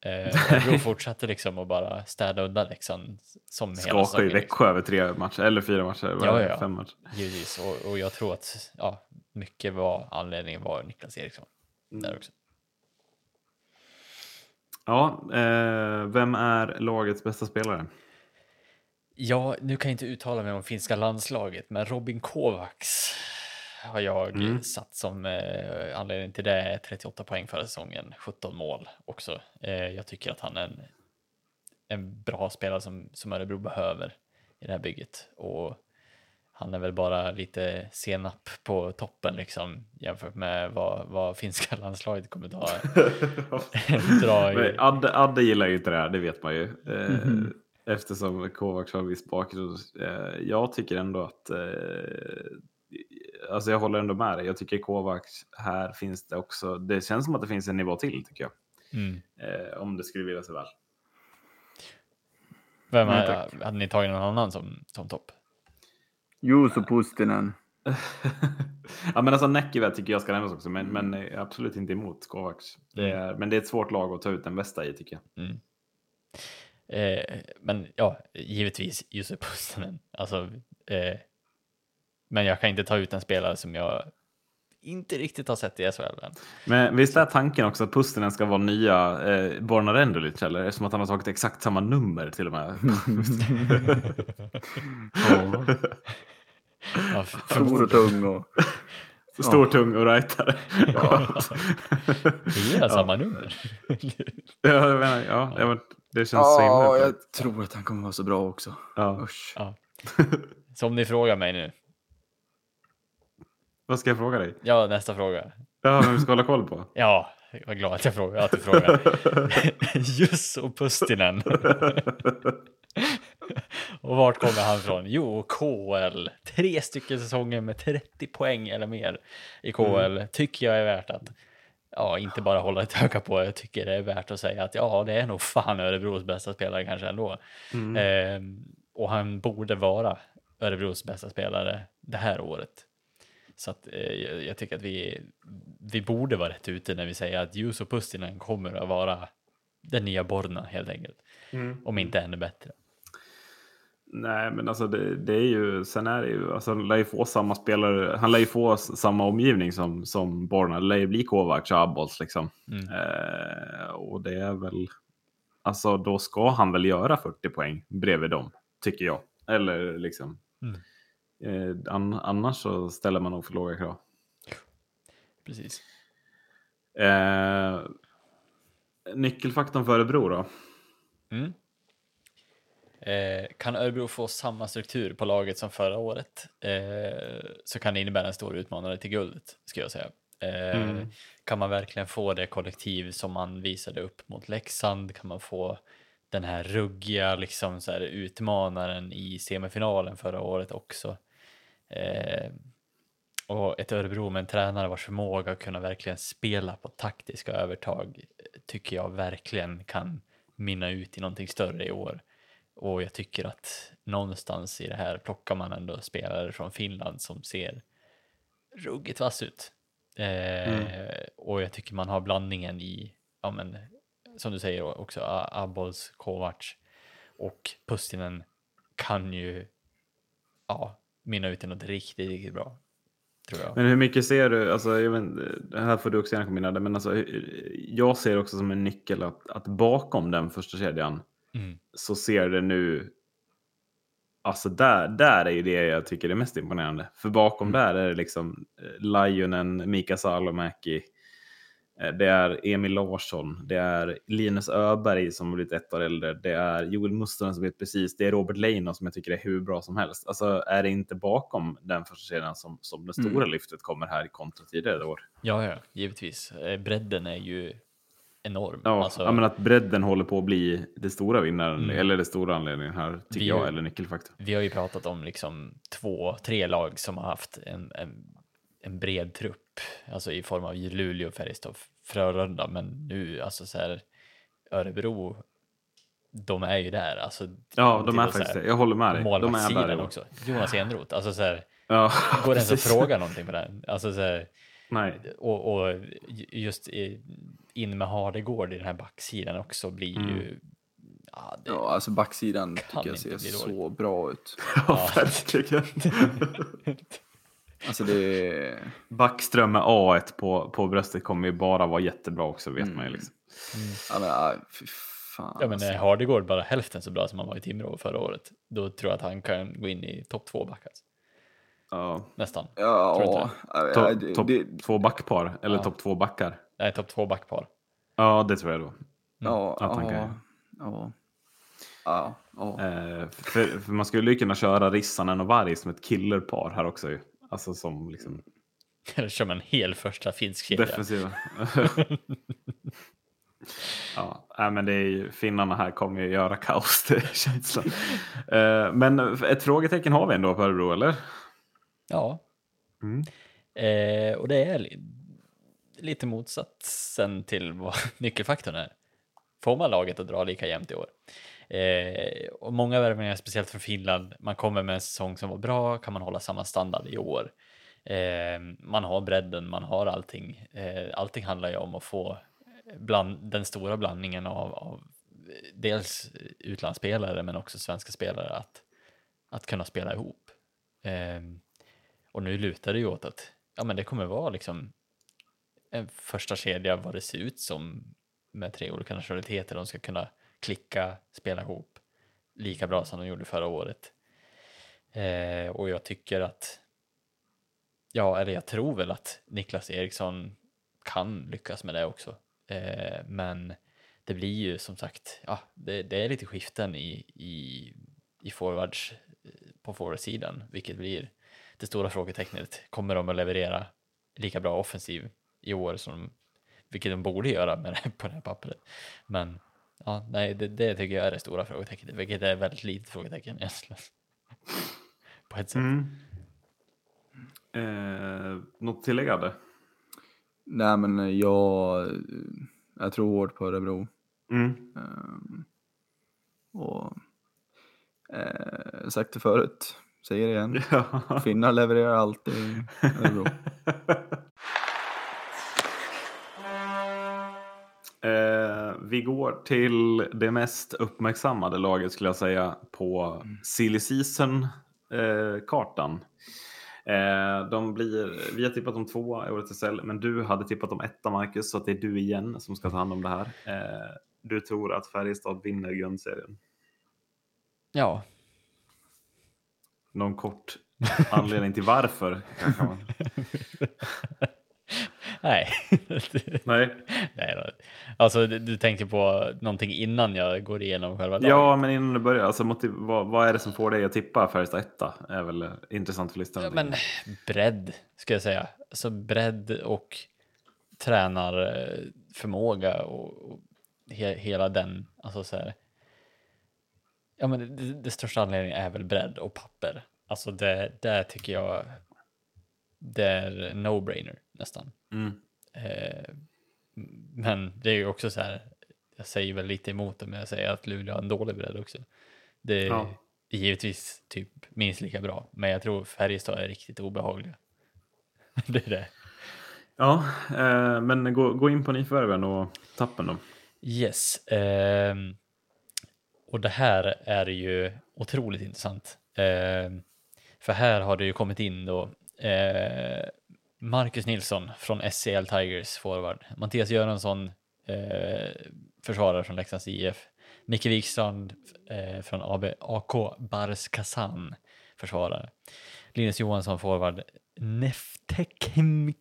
Eh, Örebro fortsatte liksom att bara städa undan Leksand som hela Skaka i liksom. Växjö över tre matcher, eller fyra matcher, ja, ja. fem matcher. Givetvis, och, och jag tror att ja, mycket var anledningen var Niklas Eriksson. Mm. Där också. Ja, eh, vem är lagets bästa spelare? Ja, nu kan jag inte uttala mig om finska landslaget, men Robin Kovacs har jag Mm. satt som eh, anledning till det. 38 poäng förra säsongen, 17 mål också. Eh, jag tycker att han är en, en bra spelare som, som Örebro behöver i det här bygget. Och han är väl bara lite senap på toppen liksom jämfört med vad, vad finska landslaget kommer ta. dra i. Adde, Adde gillar ju inte det här, det vet man ju. Eh, Eftersom Kovacs har en viss bakgrund. Eh, jag tycker ändå att eh, alltså jag håller ändå med dig. Jag tycker Kovacs, här finns det också, det känns som att det finns en nivå till tycker jag. Mm. Eh, om det skulle vilja sig väl. Vem Nej, är, tack. hade ni tagit någon annan som, som topp? Juuso Pustinen. ja men alltså Näckivet tycker jag ska nämnas också, men, men är absolut inte emot Kovacs. Det är, men det är ett svårt lag att ta ut den bästa i tycker jag. Mm. Eh, men ja, givetvis Jussi Pussinen. Alltså, eh, men jag kan inte ta ut en spelare som jag inte riktigt har sett i SHL än. Men visst är tanken också att Pustinen ska vara nya eh, Borna Rendulic eller? Eftersom att han har tagit exakt samma nummer till och med. Ja. Ja, Stor och tung och... Stor, tung och rightare. Ja. Det är samma nummer. Ja, jag menar, ja, ja. det känns så Ja, himla jag tror att han kommer vara så bra också. ja. Usch. ja. Så om ni frågar mig nu. Vad ska jag fråga dig? Ja, nästa fråga. Ja, vem ska hålla koll på? Ja, jag var glad att jag frågade. Att du frågar. Jusso Pustinen. Och vart kommer han från? Jo, KL. Tre stycken säsonger med 30 poäng eller mer i KL tycker jag är värt att ja, inte bara hålla ett öga på. Jag tycker det är värt att säga att ja, det är nog fan Örebros bästa spelare kanske ändå. Mm. Ehm, och han borde vara Örebros bästa spelare det här året. Så att, eh, jag, tycker att vi, vi borde vara rätt ute när vi säger att Juuso Pustinen kommer att vara den nya Borna helt enkelt. Mm. Om inte ännu bättre. Nej, men alltså det, det är ju, sen är det ju, alltså han lär ju få samma spelare, han lär ju få samma omgivning som, som Borna, det lär ju bli Kovacs och Abols liksom. Mm. Eh, och det är väl, alltså då ska han väl göra 40 poäng bredvid dem, tycker jag. Eller liksom, Mm. Eh, an, annars så ställer man nog för låga krav. Precis. Eh, nyckelfaktorn för Örebro då? Mm. Eh, kan Örebro få samma struktur på laget som förra året eh, så kan det innebära en stor utmanare till guldet, ska jag säga. Eh, Mm. Kan man verkligen få det kollektiv som man visade upp mot Leksand? Kan man få den här ruggiga liksom så här, utmanaren i semifinalen förra året också? Eh, och ett Örebro med en tränare vars förmåga att kunna verkligen spela på taktiska övertag tycker jag verkligen kan minna ut i någonting större i år. Och jag tycker att någonstans i det här plockar man ändå spelare från Finland som ser ruggigt vass ut. Eh, Och jag tycker man har blandningen i, ja men, som du säger också, A- Abols, Kovacs och Pustinen kan ju, ja, minna ut i något riktigt, riktigt bra. Tror jag. Men hur mycket ser du, alltså, jag vet, här får du också gärna komma in, men alltså, jag ser också som en nyckel att, att bakom den första kedjan Mm. så ser det nu, alltså där, där är ju det jag tycker är mest imponerande. För bakom där är det liksom eh, Lionen, Mika Salomäki, det är Emil Larsson, det är Linus Öberg som har blivit ett år äldre, det är Joel Mustonen som vet precis, det är Robert Leino som jag tycker är hur bra som helst. Alltså är det inte bakom den första kedjan som, som det stora lyftet kommer här kontra tidigare år? Ja, ja, givetvis. Eh, Bredden är ju enorm. Ja, Alltså, ja, men att bredden håller på att bli det stora vinnaren, Mm. eller det stora anledningen här, tycker Vi- jag, eller nyckelfaktor. Vi har ju pratat om liksom två, tre lag som har haft en, en, en bred trupp, alltså i form av Luleå, Färjestad, Frölunda, men nu alltså så här Örebro, de är ju där. Alltså, Ja, de är faktiskt här det. Jag håller med dig. De är där. Också. Jonas Enroth, alltså så här, Ja, går det ens att fråga någonting på den? Alltså så här, Nej. och, och just in med Hardegård i den här backsidan också blir Mm. ju, ja, Ja, alltså backsidan tycker jag ser så bra ut. Ja, verkligen. Alltså det. Backström med A1 på, på bröstet kommer ju bara vara jättebra också, vet man ju. Mm. Liksom. Ja, fy fan. Ja men alltså. är Hardegård bara hälften så bra som han var i Timrå förra året, då tror jag att han kan gå in i topp två backar. Ja. Nästan. Ja, ja, ja, Topp det- top det- två backpar, eller Ja. topp två backar. Nej, topp två backpar. Ja, det tror jag då. Ja, att han ja, kan. ja. Ja, ja. Eh, för, för man skulle ju kunna köra Rissanen och Varg som ett killerpar här också. ju. Alltså som liksom Eller kör man en hel första finsk kedja. defensiva. ja, men det är ju, finnarna här kommer ju göra kaos, det är känslan. Eh, men ett frågetecken har vi ändå på Örebro, eller? Ja, Mm. eh, och det är li lite motsatsen till vad nyckelfaktorn är. Får man laget att dra lika jämnt i år? Eh, och många värvningar, speciellt från Finland, man kommer med en säsong som var bra, kan man hålla samma standard i år? Eh, man har bredden, man har allting. Eh, allting handlar ju om att få bland, den stora blandningen av, av eh, dels utlandsspelare men också svenska spelare att, att kunna spela ihop. Eh, och nu lutar det ju åt att ja, men det kommer vara liksom en första kedja vad det ser ut som med tre olika nationaliteter. De ska kunna klicka, spela ihop lika bra som de gjorde förra året. Eh, och jag tycker att, ja, eller jag tror väl att Niklas Eriksson kan lyckas med det också. Eh, men det blir ju som sagt, ja, det, det är lite skiften i, i, i forwards eh, på forwardsidan, vilket blir det stora frågetecknet. Kommer de att leverera lika bra offensiv i år som vilket de borde göra med det, på det här pappret. Men ja, nej, det, det tycker jag är det stora frågetecknet, vilket är väldigt litet frågetecken egentligen. på ett sätt. Mm. Eh, något tilläggande? Nej, men jag, jag tror hårt på Örebro. Mm. Ehm, och eh, sagt det förut, säger det igen. Ja. Finnar levererar alltid Örebro. vi går till det mest uppmärksammade laget skulle jag säga på silly season-kartan. Eh, de blir, vi har tippat om två i årets SL, men du hade tippat om etta Marcus, så att det är du igen som ska ta hand om det här. Eh, du tror att Färjestad vinner grundserien. Ja, Någon kort anledning till varför? nej. Nej. nej då. Alltså du, tänker på någonting innan jag går igenom själva laget? Ja, men innan du börjar, alltså, vad, vad är det som får dig att tippa Färjestad etta? är väl intressant för lyssnarna. Ja, men bredd ska jag säga. Alltså bredd och tränarförmåga och, och he, hela den. Alltså så här. Ja, men det, det största anledningen är väl bredd och papper. Alltså det, det tycker jag. Det är no-brainer nästan. Mm. Eh, men det är ju också så här. Jag säger väl lite emot det, men jag säger att Luleå har en dålig bredd också. Det är Ja. givetvis typ minst lika bra, men jag tror Färjestad är riktigt obehagliga. det är det. Ja, eh, men gå, gå in på nyförvärven och tappen då. Yes. ehm, och det här är ju otroligt intressant. Ehm, för här har det ju kommit in då eh, Marcus Nilsson från SCL Tigers forward. Mattias Göransson eh, försvarare från Leksands IF. Micke Wikstrand eh, från AB, AK Bars Kazan försvarare. Linus Johansson forward. Neftekem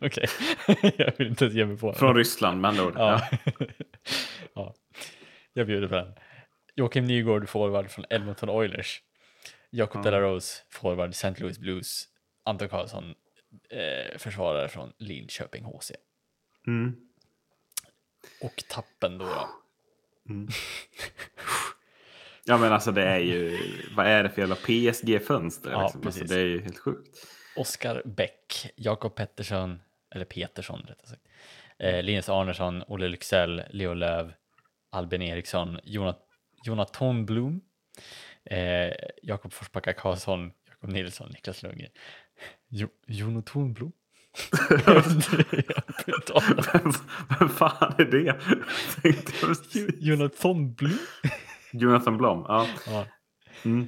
Okej, jag vill inte ens ge mig på det. Från Ryssland med andra ord. Ja. ja, jag bjuder på den. Joakim Nygård, forward från Edmonton Oilers. Jakob Ja. De La Rose, forward St. Louis Blues. Anton Karlsson, eh, försvarare från Linköping HC. Mm. Och tappen då. då. Mm. Ja men alltså det är ju, vad är det för jävla PSG-fönster? Ja, liksom? alltså, det är ju helt sjukt. Oskar Bäck, Jakob Pettersson, eller Petersson rättare sagt. Eh, Linus Arnesson, Olle Lycksell, Leo Löv, Albin Eriksson, Jonat Jonathan Blom, eh, Jakob Forsbacka Karlsson, Jakob Nilsson, Niklas Lundgren. Jo Jonathan Blom? Vem, vem fan är det? Jonathan Blom? Jonathan Blom. Ja. Ja. Mm.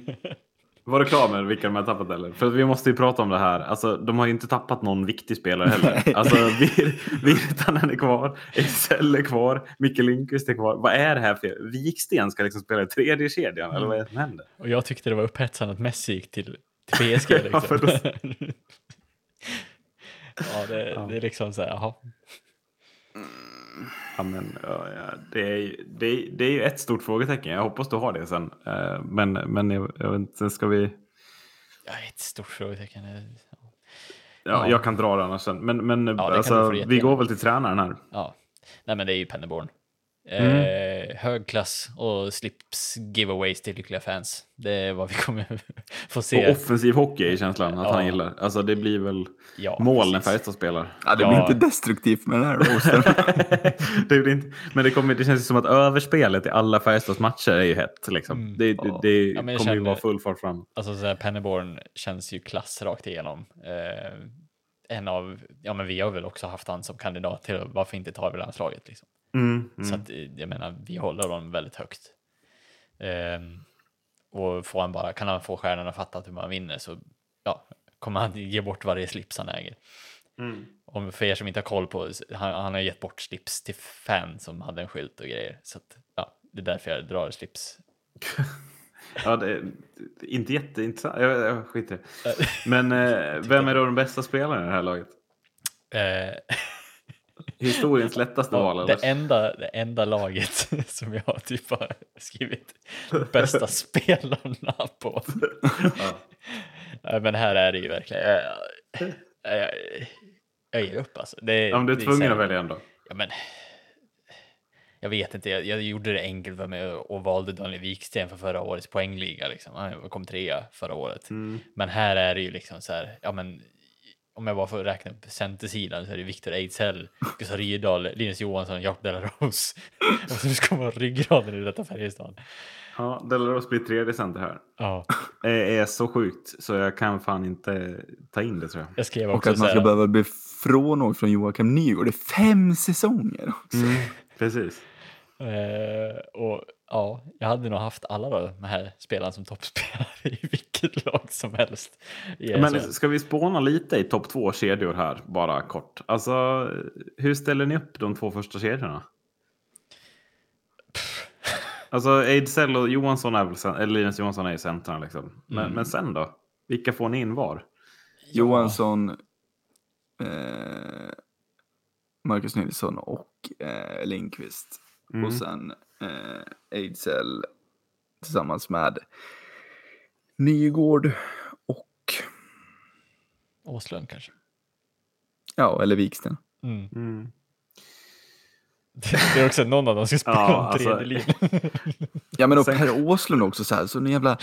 Var du klar med vilka de har tappat eller? För vi måste ju prata om det här. Alltså, de har ju inte tappat någon viktig spelare heller. Alltså, Vir- Virtanen är kvar, Excel är kvar, Micke Lindqvist är kvar. Vad är det här för... Viksten ska liksom spela i tredje kedjan eller vad är det som händer? Och jag tyckte det var upphetsande att Messi gick till, till PSG. Liksom. Ja, det, Ja. det är liksom så här, jaha. Ja, men, ja, det, är, det, är, det är ju ett stort frågetecken. Jag hoppas du har det sen. Eh, Men, men jag, jag vet inte, ska vi... Ja, ett stort frågetecken. Ja, Ja. Jag kan dra det annars sen. Men, men alltså, vi går väl till tränaren här. Ja, nej men det är ju Pennerborn. Mm. Eh, hög klass och slips giveaways till lyckliga fans. Det är vad vi kommer få Och se. offensiv hockey är känslan att Ja. han gillar. Alltså det blir väl Ja, mål när. Färjestad spelar. Ja, det Ja. blir inte destruktivt med den här roasten. det blir inte, men det, kommer, det känns ju som att överspelet i alla Färjestads matcher är ju hett. Liksom. Mm. Det, det, Ja. det Ja, kommer ju känner- vara full fart fram. Alltså så här, Pennerborn känns ju klass rakt igenom. Eh, en av, ja men vi har väl också haft han som kandidat till varför inte tar vi landslaget liksom. Mm, mm. Så att eh, jag menar, vi håller honom väldigt högt. Ehm, och får han bara, kan han få stjärnorna att fatta att hur man vinner så ja, kommer han ge bort varje slips han äger. Mm. Om för er som inte har koll på, han, han har gett bort slips till fan som hade en skylt och grejer. Så att, ja, det är därför jag drar slips. Ja, det är inte jätteintressant. Jag, jag skiter. Men eh, vem är då den bästa spelaren i det här laget? Historiens lättaste val? ja, det, enda, det enda laget som jag har typ har skrivit bästa spelarna på. Ja. Men här är det ju verkligen. Jag, jag, jag, ger upp alltså. Det, men du är tvungen att välja ändå. Ja, men, jag vet inte, jag, jag gjorde det enkelt för mig och valde Daniel Wiksten för förra årets poängliga. Liksom. Han kom trea förra året. Mm. Men här är det ju liksom så här, ja men om jag bara får räkna upp centersidan så är det Viktor Ejdsell, Gustav Rydahl, Linus Johansson, Jakob Delarose. Och så ska vara ryggraden i detta Färjestad. Ja, Delaros blir tredje center här. Ja, Det är så sjukt så jag kan fan inte ta in det tror jag. jag skrev Och också att man ska här, behöva bli frånåkt från Joakim Nygård. Det är fem säsonger också. Mm, precis. Eh, och ja, jag hade nog haft alla de här spelarna som toppspelare i vilket lag som helst. Men ska vi spåna lite i topp två kedjor här, bara kort? Alltså, hur ställer ni upp de två första kedjorna? Alltså, Ejdsell och Johansson är väl, eller Linus Johansson är i centrarna liksom. Men, Mm. men sen då? Vilka får ni in var? Johansson, eh, Marcus Nilsson och eh, Lindqvist. Mm. Och sen eh, Ejdsell tillsammans med Nygård och, Åslund kanske. ja, eller Viksten. Mm. Mm. Det är också någon av dem ska spela Ja, en alltså- tredje linje. Ja, men och Per Åslund också så här, så en jävla,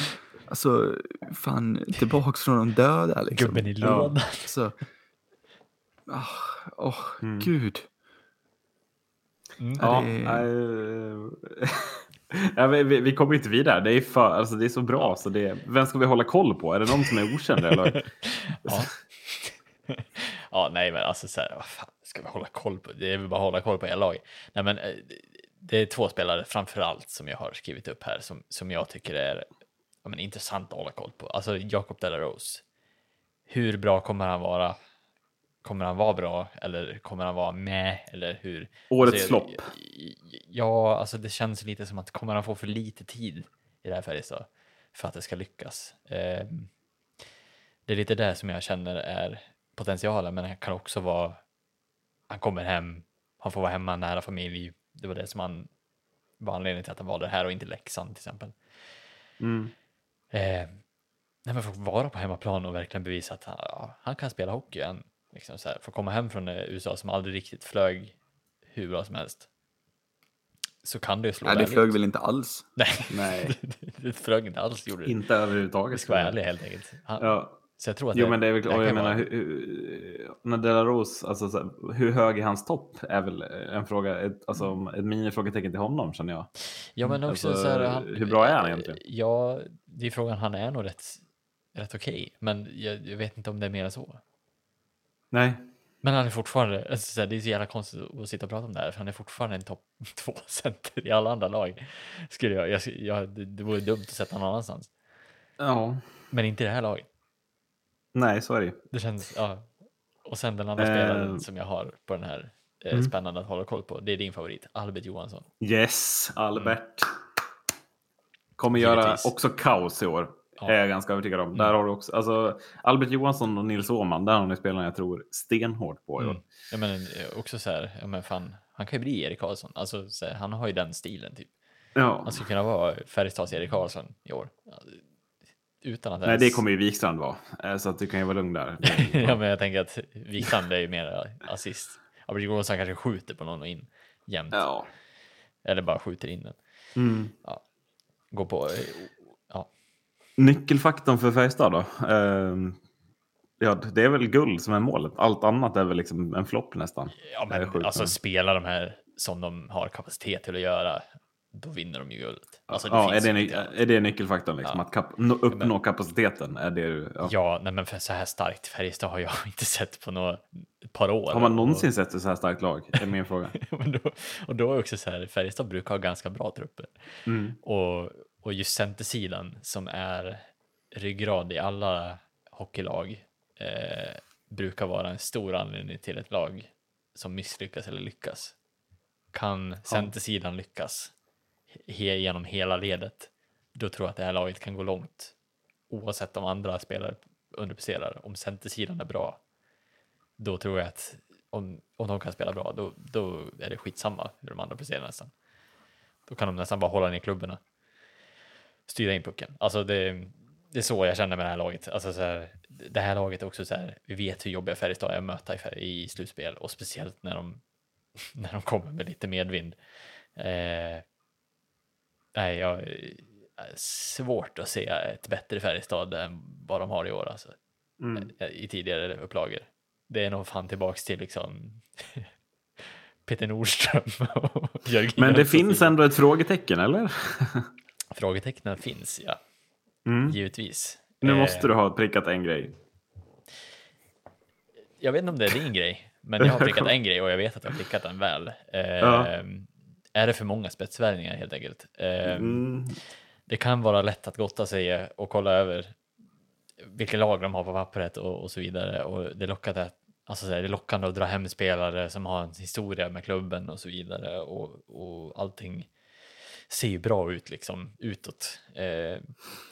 alltså, fan, tillbaks från de döda liksom. Gubben i Ja. lådan. Så, ah, åh, Mm. gud. Mm. Ja, det- eh, ja, vi, vi, vi kommer inte vidare. Det är, för, alltså, det är så bra. Så det, vem ska vi hålla koll på? Är det någon som är okänd? Eller? Ja. ja, nej, men alltså så här, vad fan ska vi hålla koll på? Det är väl bara att hålla koll på hela laget. Nej, men eh, det- det är två spelare framför allt som jag har skrivit upp här som, som jag tycker är ja, men, intressant att hålla koll på. Alltså Jakob Delarose. Hur bra kommer han vara? Kommer han vara bra eller kommer han vara med eller hur? Årets Alltså, flopp. Ja, alltså det känns lite som att kommer han få för lite tid i det här Färjestad för att det ska lyckas? Ehm, det är lite det som jag känner är potentialen, men det kan också vara han kommer hem, han får vara hemma nära familj. Det var det som han var anledningen till att han valde det här och inte Leksand till exempel. Mm. Eh, nej, men få vara på hemmaplan och verkligen bevisa att han, ja, han kan spela hockey igen. Liksom så här, få komma hem från eh, USA som aldrig riktigt flög hur bra som helst. Så kan det ju slå Nej, det flög ut. väl inte alls. Nej, Nej, det flög inte alls gjorde det. inte överhuvudtaget. Ska vara ärlig helt enkelt. Han, Ja. Så jag tror att Jo, men det är väl, det kan jag menar, hur, hur, när Delaros, alltså, så här, hur hög är hans topp? Är väl en fråga, ett, alltså, ett minifrågetecken till honom känner jag. Ja, men också Alltså, så här, han, hur bra är han egentligen? Ja, det är frågan. Han är nog rätt, rätt okej, men jag, jag vet inte om det är mer än så. Nej, Men han är fortfarande, alltså, det är så jävla konstigt att sitta och prata om det här, för han är fortfarande en topp två center i alla andra lag. Skulle jag, jag, jag, det, vore dumt att sätta honom någon annanstans. ja, Men inte i det här laget. nej, så är det. Det känns, ja. Och sen den andra Eh. spelaren som jag har på den här, eh, Mm. spännande att hålla koll på, det är din favorit, Albert Johansson. Yes, Albert. Kommer göra Givetvis. också kaos i år. Ja. Är jag ganska övertygad om. Där har du också, alltså, Albert Johansson och Nils Åhman, där har ni spelarna jag tror stenhårt på. Mm. Ja, men eh, också så här, ja, men fan, han kan ju bli Erik Karlsson. Alltså, så här, han har ju den stilen typ. Ja. Han skulle kunna vara Färjestads Erik Karlsson i år. Ja, Utan att Nej, ens... det kommer ju Wikstrand vara. Eh, Så att du kan ju vara lugn där. ja, men jag tänker att Wiklund är ju mer assist. Albert Johansson kanske skjuter på någon och in jämt. Ja. Eller bara skjuter in den. Mm. Går på... Nyckelfaktorn för Färjestad då? Ehm, ja, det är väl guld som är målet. Allt annat är väl liksom en flopp nästan. ja Det men alltså men- spela de här som de har kapacitet till att göra. Då vinner de ju guldet. Alltså, det ja, är det, ny- är det nyckelfaktorn? Liksom, Ja. Att kap- nå- uppnå kapaciteten? Är det, ja. Ja, nej, men för så här starkt Färjestad har jag inte sett på några par år. Har man Och- någonsin sett ett så här starkt lag? är min fråga. Men då, och då är också så här, Färjestad brukar ha ganska bra trupper. Mm. Och, och just centersidan som är ryggrad i alla hockeylag eh, brukar vara en stor anledning till ett lag som misslyckas eller lyckas. Kan centersidan lyckas he, genom hela ledet, då tror jag att det här laget kan gå långt. Oavsett om andra spelare underpresterar. Om centersidan är bra, då tror jag att om, om de kan spela bra, då, då är det skitsamma hur de andra presterar nästan. Då kan de nästan bara hålla ner klubborna. Styra in pucken. Alltså det, det är så jag känner med det här laget. Alltså så här, det här laget är också så här, vi vet hur jobbiga Färjestad är att möta i, i slutspel och speciellt när de, när de kommer med lite medvind. Eh, nej, jag är svårt att se ett bättre Färjestad än vad de har i år alltså, Mm. i tidigare upplagor. Det är nog fan tillbaks till liksom Peter Nordström och Jörgen Men det finns ändå ett frågetecken, eller? Frågetecknen finns, ja. Mm. Givetvis. Nu Eh, måste du ha prickat en grej. Jag vet inte om det är din grej, men jag har prickat en grej och jag vet att jag har prickat den väl. Eh, Ja. Är det för många spetsvärvningar helt enkelt? Eh, Mm. Det kan vara lätt att gotta sig och kolla över vilka lag de har på pappret och, och så vidare. Och det, lockar att, alltså det är lockande att dra hem spelare som har en historia med klubben och så vidare. Och, och allting ser ju bra ut liksom utåt. Eh,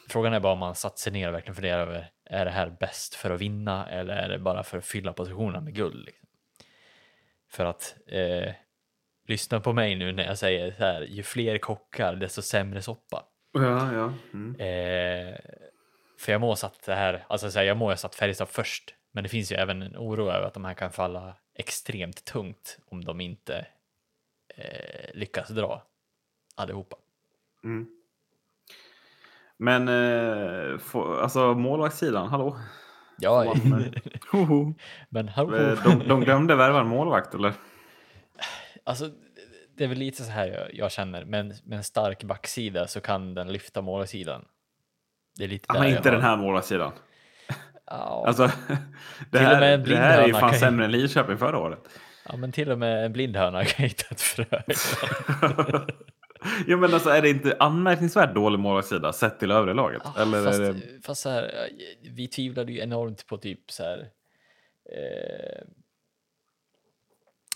frågan är bara om man satt sig ner och verkligen funderar över är det här bäst för att vinna eller är det bara för att fylla positionerna med guld? Liksom? För att eh, lyssna på mig nu när jag säger så här, ju fler kockar desto sämre soppa. Ja, ja. Mm. Eh, för jag må ha satt det här, alltså så här, jag må ha satt Färjestad först, men det finns ju även en oro över att de här kan falla extremt tungt om de inte eh, lyckas dra allihopa. Mm. Men eh, få, alltså målvaktssidan, hallå? Ja, men hallå. eh, de, de glömde värva en målvakt, eller? Alltså, det är väl lite så här jag, jag känner, men med en stark backsida så kan den lyfta målsidan. Det är lite Ah, inte den här målvaktssidan. Ja, Alltså, det Till här, en det här är ju fan sämre än Linköping förra året. ja, men till och med en blindhörna kan hitta ett frö. ja, men alltså är det inte anmärkningsvärt dålig målvaktssida sett till övriga laget? Ja, eller fast, det... fast så här, vi tvivlade ju enormt på typ så här. Eh,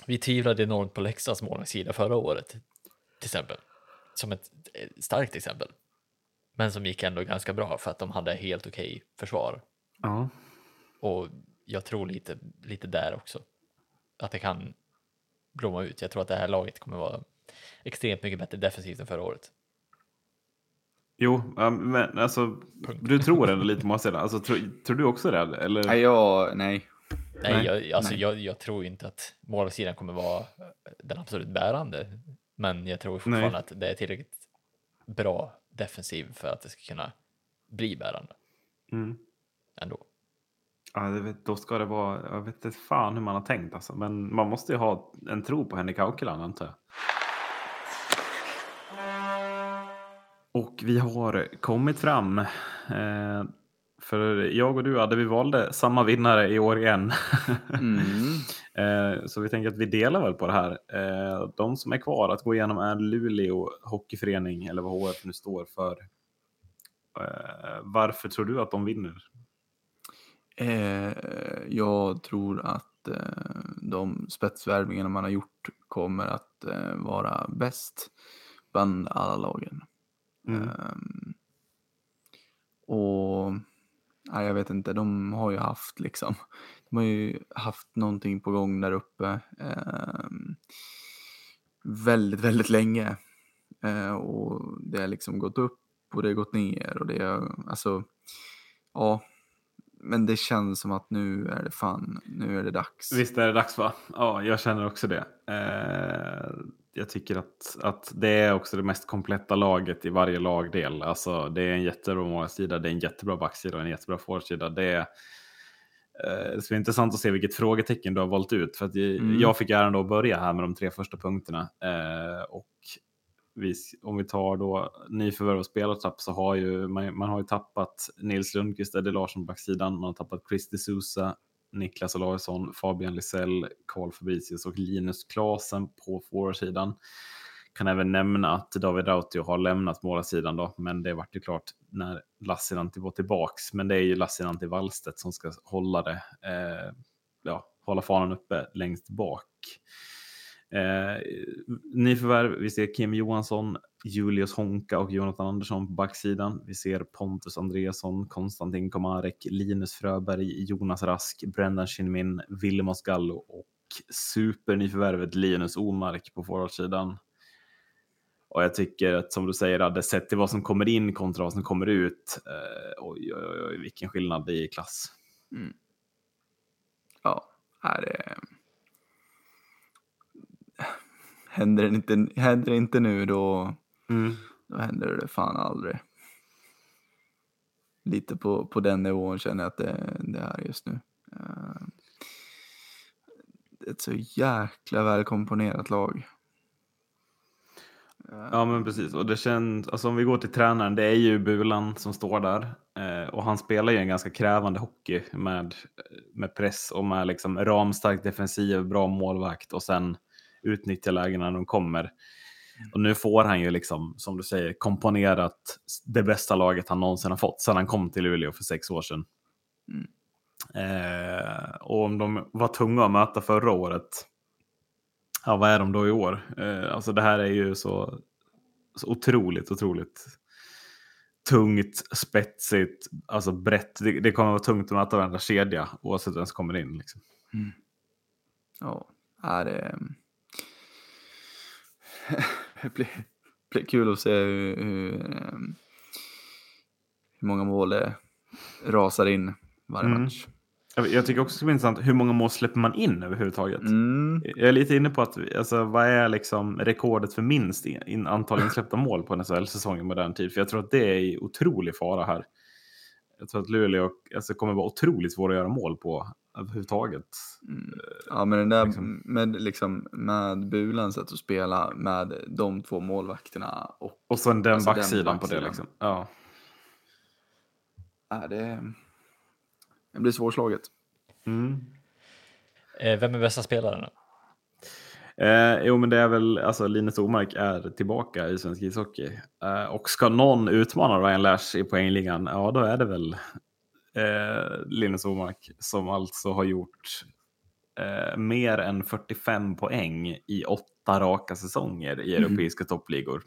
vi tvivlade enormt på Leksands målvaktssida förra året. Till exempel. Som ett starkt exempel. Men som gick ändå ganska bra för att de hade helt okej försvar. Ja. Och jag tror lite, lite där också. Att det kan blomma ut. Jag tror att det här laget kommer vara extremt mycket bättre defensivt än förra året. Jo, men alltså, du tror ändå lite på. Alltså, tror, tror du också det? Eller? Nej, jag, nej. Nej, Nej, jag, alltså nej. Jag, jag tror inte att målvaktssidan kommer vara den absolut bärande. Men jag tror fortfarande Nej. att det är tillräckligt bra defensiv för att det ska kunna bli bärande Mm. ändå. Ja, det vet, då ska det vara, jag vet inte fan hur man har tänkt alltså. Men man måste ju ha en tro på Henrik Haukeland antar jag. Och vi har kommit fram. Eh, för jag och du hade vi valde samma vinnare i år igen. Mm. eh, så vi tänker att vi delar väl på det här. Eh, de som är kvar att gå igenom är Luleå Hockeyförening eller vad HF nu står för. Eh, varför tror du att de vinner? Eh, jag tror att eh, de spetsvärvningarna man har gjort kommer att vara bäst bland alla lagen. Mm. Um, Och nej, jag vet inte, de har ju haft liksom, de har ju haft någonting på gång där uppe um, väldigt, väldigt länge. Uh, och det har liksom gått upp och det har gått ner och det är alltså, ja, men det känns som att nu är det fan, nu är det dags. Visst är det dags va? Ja, jag känner också det. Uh jag tycker att, att det är också det mest kompletta laget i varje lagdel. Alltså, det är en jättebra målsida, det är en jättebra backsida och en jättebra forwardsida. Det är, eh, det ska bli intressant att se vilket frågetecken du har valt ut. För att mm. Jag fick äran att börja här med de tre första punkterna. Eh, och vi, om vi tar då nyförvärv och spelartapp så har ju man, man har ju tappat Nils Lundqvist, Eddie Larsson på backsidan, man har tappat Chris de Sousa, Niklas Olausson, Fabian Lisell, Karl Fabricius och Linus Klasen på forwardsidan. Kan även nämna att David Rautio har lämnat målarsidan då, men det vart ju klart när Lassinantti var tillbaks. Men det är ju Lassinantti Wallstedt som ska hålla det, eh, ja, hålla fanan uppe längst bak. Eh, nyförvärv, vi ser Kim Johansson, Julius Honka och Jonathan Andersson på backsidan. Vi ser Pontus Andreasson, Konstantin Komarek, Linus Fröberg, Jonas Rask, Brendan Shinmin, Vilmos Gallo och supernyförvärvet Linus Omark på forwardsidan. Och jag tycker att som du säger, hade sett till vad som kommer in kontra vad som kommer ut. Eh, oj, oj, oj, vilken skillnad det är i klass. Mm. Ja, här är händer det inte, händer det inte nu då, mm. då händer det fan aldrig. Lite på, på den nivån känner jag att det, det är just nu. Uh, ett så jäkla välkomponerat lag. Ja men precis och det känns, alltså om vi går till tränaren, det är ju Bulan som står där eh, och han spelar ju en ganska krävande hockey med, med press och med liksom ramstark defensiv, bra målvakt och sen utnyttja lägena när de kommer. Mm. Och nu får han ju liksom, som du säger, komponerat det bästa laget han någonsin har fått sedan han kom till Luleå för sex år sedan. Mm. Eh, och om de var tunga att möta förra året, ja vad är de då i år? Eh, alltså det här är ju så, så otroligt, otroligt tungt, spetsigt, alltså brett. Det, det kommer att vara tungt att möta varandra kedja oavsett vem som kommer in. Liksom. Mm. Ja, är det blir, blir kul att se hur, hur, ehm, hur många mål det rasar in varje mm. match. Jag tycker också det bli intressant, hur många mål släpper man in överhuvudtaget? Mm. Jag är lite inne på att, alltså, vad är liksom rekordet för minst in, antal insläppta mål på en SHL-säsong i modern tid? För jag tror att det är i otrolig fara här. Jag tror att Luleå alltså, kommer vara otroligt svåra att göra mål på överhuvudtaget. Mm. Ja, men den där liksom. med, liksom, med Bulans sätt att spela med de två målvakterna. Och, och sen den alltså backsidan den på det. Liksom. Ja. Ja, det, det blir svårslaget. Mm. Eh, vem är bästa spelaren? Eh, jo, men det är väl alltså Linus Omark är tillbaka i svensk ishockey. Eh, och ska någon utmana Ryan Lash i poängligan, ja då är det väl eh, Linus Omark som alltså har gjort eh, mer än 45 poäng i åtta raka säsonger i mm. europeiska mm. toppligor.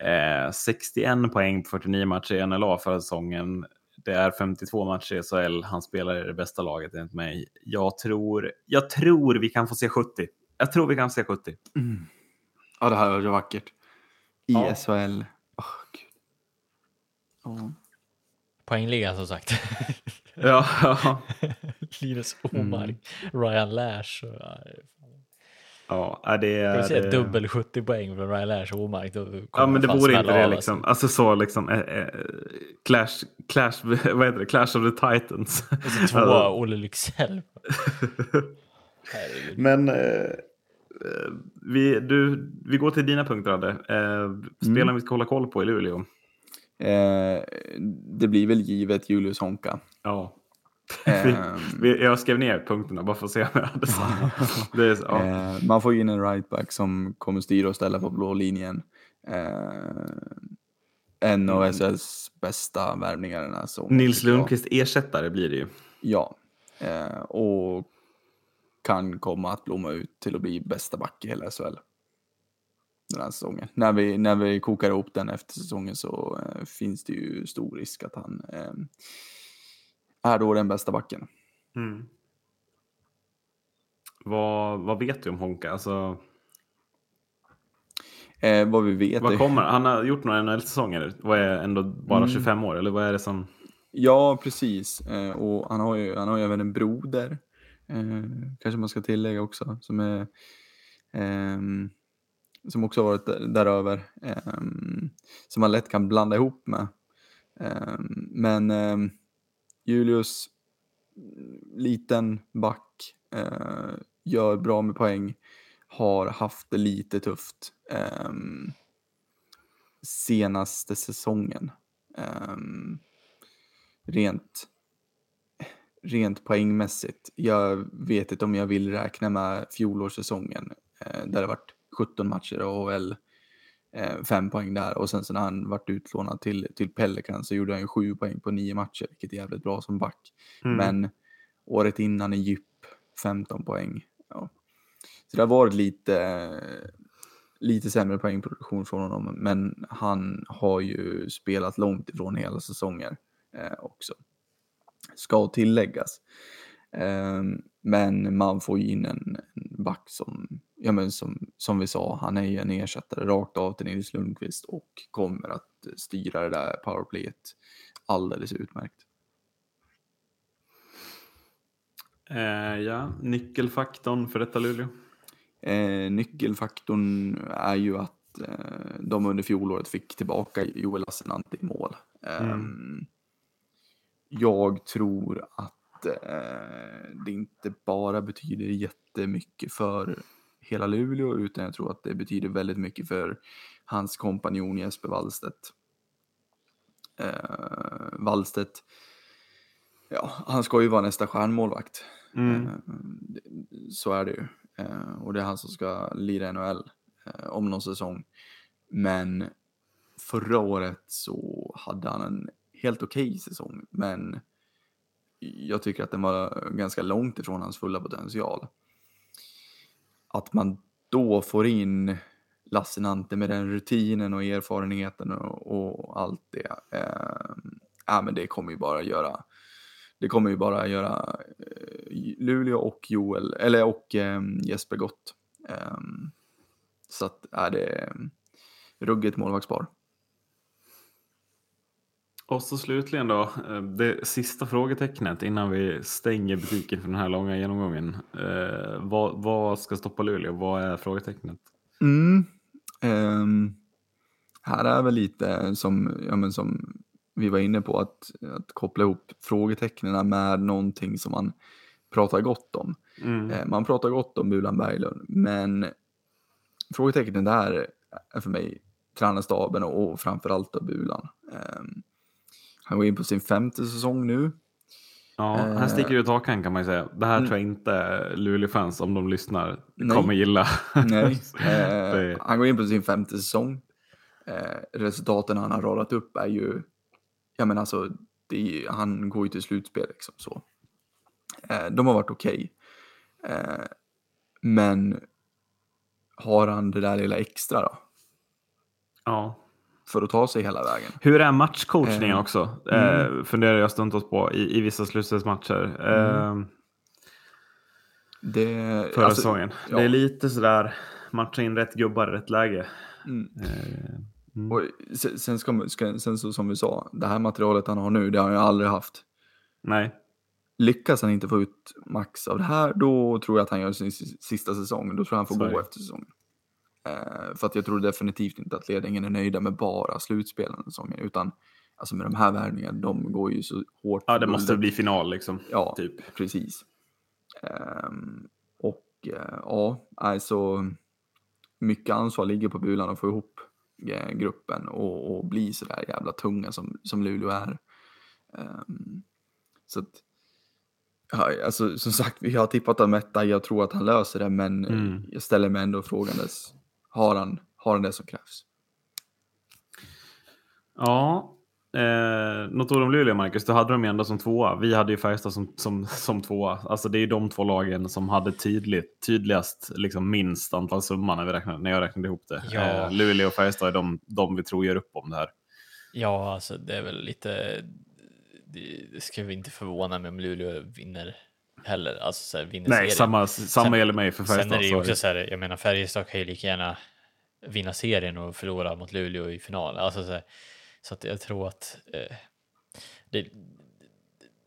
Eh, 61 poäng på 49 matcher i NLA förra säsongen. Det är 52 matcher i SHL. Han spelar i det bästa laget enligt mig. Jag tror, jag tror vi kan få se 70. Jag tror vi kan få se 70. Mm. Ja, det här var vackert. I ja. SHL. Oh, Gud. Oh. Poängligan som sagt. ja, ja. Linus Omark, mm. Ryan Lash. Ja, det är... Ska vi säga dubbel 70 poäng från Ryan Lash och Omark? Ja, men det vore inte det liksom. Alltså så liksom. Eh, eh, clash, clash, vad heter det? Clash of the Titans. Och så två alltså. Olle Lycksell. men eh, vi, du, vi går till dina punkter, Adde. Eh, spelen mm. vi ska hålla koll på i Luleå. Eh, det blir väl givet Julius Honka. Ja. Eh, jag skrev ner punkterna bara för att se om jag hade det ja. eh, Man får in en rightback som kommer styra och ställa på blå linjen. Eh, en av mm. SHLs bästa värvningar den här säsongen. Nils Lundqvist ersättare blir det ju. Ja, eh, och kan komma att blomma ut till att bli bästa back i hela SHL. Den här säsongen. När vi, när vi kokar ihop den efter säsongen så eh, finns det ju stor risk att han eh, är då den bästa backen. Mm. Vad, vad vet du om Honka? Alltså, Eh, vad vi vet vad kommer? Han har gjort några NHL-säsonger och är ändå bara Mm. 25 år, eller vad är det som... Ja, precis. Eh, och han har, ju, han har ju även en broder, eh, kanske man ska tillägga också, som är ehm, som också varit där- däröver, eh, som man lätt kan blanda ihop med. Eh, men eh, Julius, mm, liten back, eh, gör bra med poäng, har haft det lite tufft ehm, senaste säsongen. Ehm, rent, rent poängmässigt. Jag vet inte om jag vill räkna med fjolårssäsongen eh, där det varit 17 matcher och väl eh, fem poäng där och sen så när han vart utlånad till, till Pelican så gjorde han ju sju poäng på nio matcher, vilket är jävligt bra som back. Mm. Men året innan i djup 15 poäng. Ja. Så det har varit lite, lite sämre poängproduktion från honom, men han har ju spelat långt ifrån hela säsonger eh, också. Ska tilläggas. Ehm, men man får in en, en back som, ja men som, som vi sa, han är ju en ersättare rakt av till Nils Lundqvist och kommer att styra det där powerplayet alldeles utmärkt. Eh, ja, nyckelfaktorn för detta Luleå. Eh, nyckelfaktorn är ju att eh, de under fjolåret fick tillbaka Joel Lassinantti i mål. Mm. Jag tror att eh, det inte bara betyder jättemycket för hela Luleå utan jag tror att det betyder väldigt mycket för hans kompanjon Jesper Wallstedt. Eh, Wallstedt, ja, han ska ju vara nästa stjärnmålvakt. Mm. Eh, Så är det ju. Eh, Och det är han som ska lira NHL eh, om någon säsong. Men förra året så hade han en helt okej säsong. Men jag tycker att den var ganska långt ifrån hans fulla potential. Att man då får in Lassinante med den rutinen och erfarenheten och, och allt det. Eh, äh, men det kommer ju bara göra det kommer ju bara göra eh, Luleå och Joel, eller och eh, Jesper gott. Eh, så att är det ruggigt målvaktspar. Och så slutligen då, eh, det sista frågetecknet innan vi stänger butiken för den här långa genomgången. Eh, vad, vad ska stoppa Luleå? Vad är frågetecknet? Mm. Ehm, här är väl lite som, ja, men som vi var inne på, att, att koppla ihop frågetecknen med någonting som man pratar gott om. Mm. Eh, Man pratar gott om Bulan Berglund, men frågetecknen där är för mig tränarstaben och framförallt då Bulan. Ehm, Han går in på sin femte säsong nu. Ja, här eh, sticker ut hakan kan man ju säga. Det här mm. tror jag inte Luleå-fans, om de lyssnar, Nej. kommer gilla. Nej, eh, han går in på sin femte säsong. Eh, resultaten han har radat upp är ju, ja men alltså, är, han går ju till slutspel liksom så. Eh, de har varit okej. Eh, men har han det där lilla extra då? ja. För att ta sig hela vägen? Hur är matchcoachningen Eh, också? mm. Eh, funderar jag stundtals på i, i vissa slutspelsmatcher. Eh, Det, förra alltså, säsongen. ja. Det är lite sådär, matcha in rätt gubbar i rätt läge. Mm. Eh, mm. Och sen, ska, sen så som vi sa, det här materialet han har nu, det har han ju aldrig haft. Nej. Lyckas han inte få ut max av det här, då tror jag att han gör sin sista säsong. Då tror jag han får är gå efter säsongen. Eh, för att jag tror definitivt inte att ledningen är nöjda med bara slutspelen säsongen, utan alltså med de här värvningarna, de går ju så hårt. Ja, det måste bli final liksom. Ja, Typ. precis. Ehm, och eh, ja, alltså mycket ansvar ligger på Bulan att få ihop eh, gruppen och, och bli så där jävla tunga som, som Luleå är. Ehm, så att, ja, alltså som sagt, vi har tippat om etta, jag tror att han löser det, men Mm. jag ställer mig ändå frågandes, har han, har han det som krävs? Ja, Eh, något ord om Luleå, Marcus. Du hade dem ju ändå som tvåa. Vi hade ju Färjestad som, som, som tvåa. Alltså det är ju de två lagen som hade tydligt, tydligast liksom minst antal summa när, vi räknade, när jag räknade ihop det. Ja. Eh, Luleå och Färjestad är de, de vi tror gör upp om det här. Ja, alltså det är väl lite. Det, det ska vi inte förvåna mig om Luleå vinner heller. Alltså så här, vinner Nej, serien. samma, samma Sen- gäller mig för Sen är Färjestad. det ju också så här, jag menar Färjestad kan ju lika gärna vinna serien och förlora mot Luleå i final. Alltså så, här, så att jag tror att eh, det,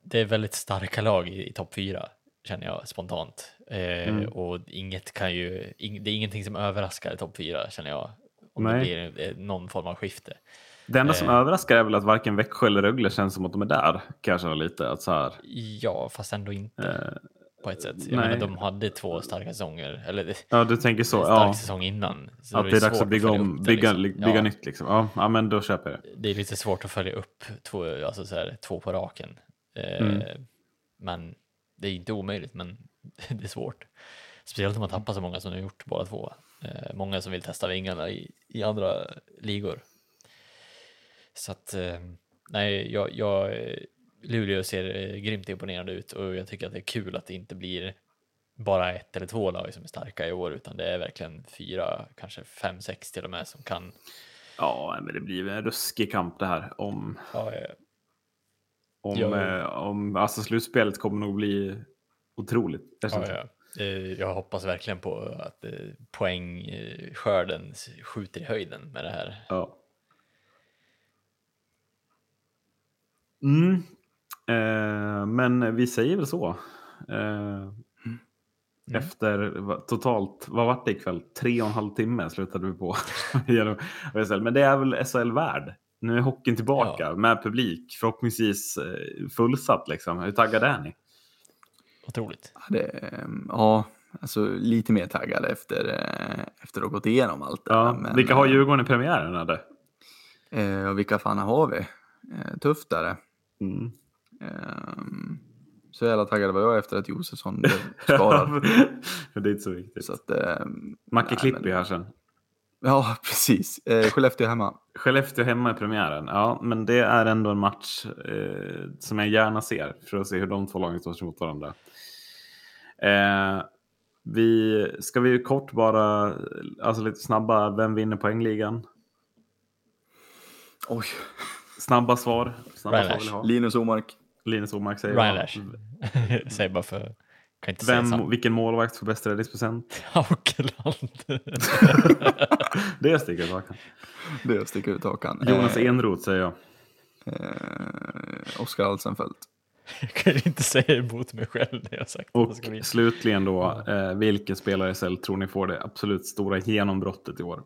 det är väldigt starka lag i, i topp fyra känner jag spontant. Eh, Mm. Och inget kan ju, ing, det är ingenting som överraskar topp fyra känner jag. Om Nej. det blir eh, någon form av skifte. Det enda som Eh. överraskar är väl att varken Växjö eller Rögle känns som att de är där. Kan jag känna lite. Att så här, Ja, fast ändå inte eh, på ett sätt. Jag nej. menar, de hade två starka säsonger, eller ja, du tänker så. en stark Ja, säsong innan. Så att det är dags svårt att bygga, om, det, bygga, liksom. bygga Ja. nytt. Liksom. Ja, ja, men då köper jag det. det är lite svårt att följa upp två, alltså så här, två på raken. Eh, Mm. Men det är inte omöjligt, men det är svårt. Speciellt om man tappar så många som de har gjort båda två. Eh, många som vill testa vingarna i, i andra ligor. Så att, eh, nej, jag, jag, Luleå ser eh, grymt imponerande ut och jag tycker att det är kul att det inte blir bara ett eller två lag som är starka i år, utan det är verkligen fyra, kanske fem, sex till och med som kan Ja, men det blir en ruskig kamp det här. Om, ja, eh, om, Ja. eh, om alltså slutspelet kommer nog bli otroligt. Ja, ja. Jag hoppas verkligen på att poängskörden skjuter i höjden med det här. Ja. Mm. Eh, men vi säger väl så. Eh, Efter va- totalt, vad var det ikväll? Tre och en halv timme slutade vi på. Men det är väl SHL värd. Nu är hockeyn tillbaka Ja. med publik. Förhoppningsvis eh, fullsatt liksom. Hur taggade är ni? Otroligt. Ja, Det, ehm, ja, alltså lite mer taggad efter, eh, efter att ha gått igenom allt det. Ja, men, vilka har eh, Djurgården i premiären? Eller? Eh, och vilka fan har vi? Eh, tufft är det. Mm. Ehm, så jävla taggad var jag efter att Josefsson blev skadad. det är inte så viktigt. så att, ehm, Macke Klippi här sen. Ja, precis. Eh, Skellefteå hemma. Skellefteå hemma i premiären. Ja, men det är ändå en match eh, som jag gärna ser för att se hur de två lagen står mot varandra. Eh, vi, ska vi kort bara, alltså lite snabba, vem vinner poängligan? Oj, Snabba svar. Snabba Ryan svar. Linus Omark. Linus Omark säger Ryan. Lash. Säg bara för... Kan inte säga Vem, samma. vilken målvakt får bäst räddningsprocent? Haukeland. Det sticker ut hakan. Det sticker ut hakan. Jonas Eh, Enroth säger jag. eh, Oskar Alsenfelt. Jag kan ju inte säga emot mig själv när jag sagt Och jag slutligen då, eh, vilken spelare i SHL tror ni får det absolut stora genombrottet i år?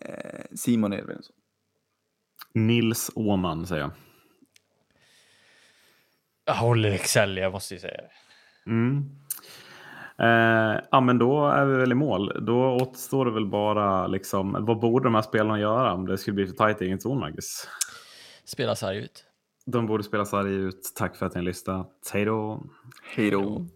Eh, Simon Edvinsson. Nils Åman säger jag. Jag håller Excel, jag måste ju säga det. Mm. Eh, ja, men då är vi väl i mål. Då återstår det väl bara liksom, vad borde de här spelarna göra om det skulle bli för tajt i egen zon, Marcus? Spela sarg ut. De borde spela sarg ut. Tack för att ni har lyssnat. Hej då! Hej då.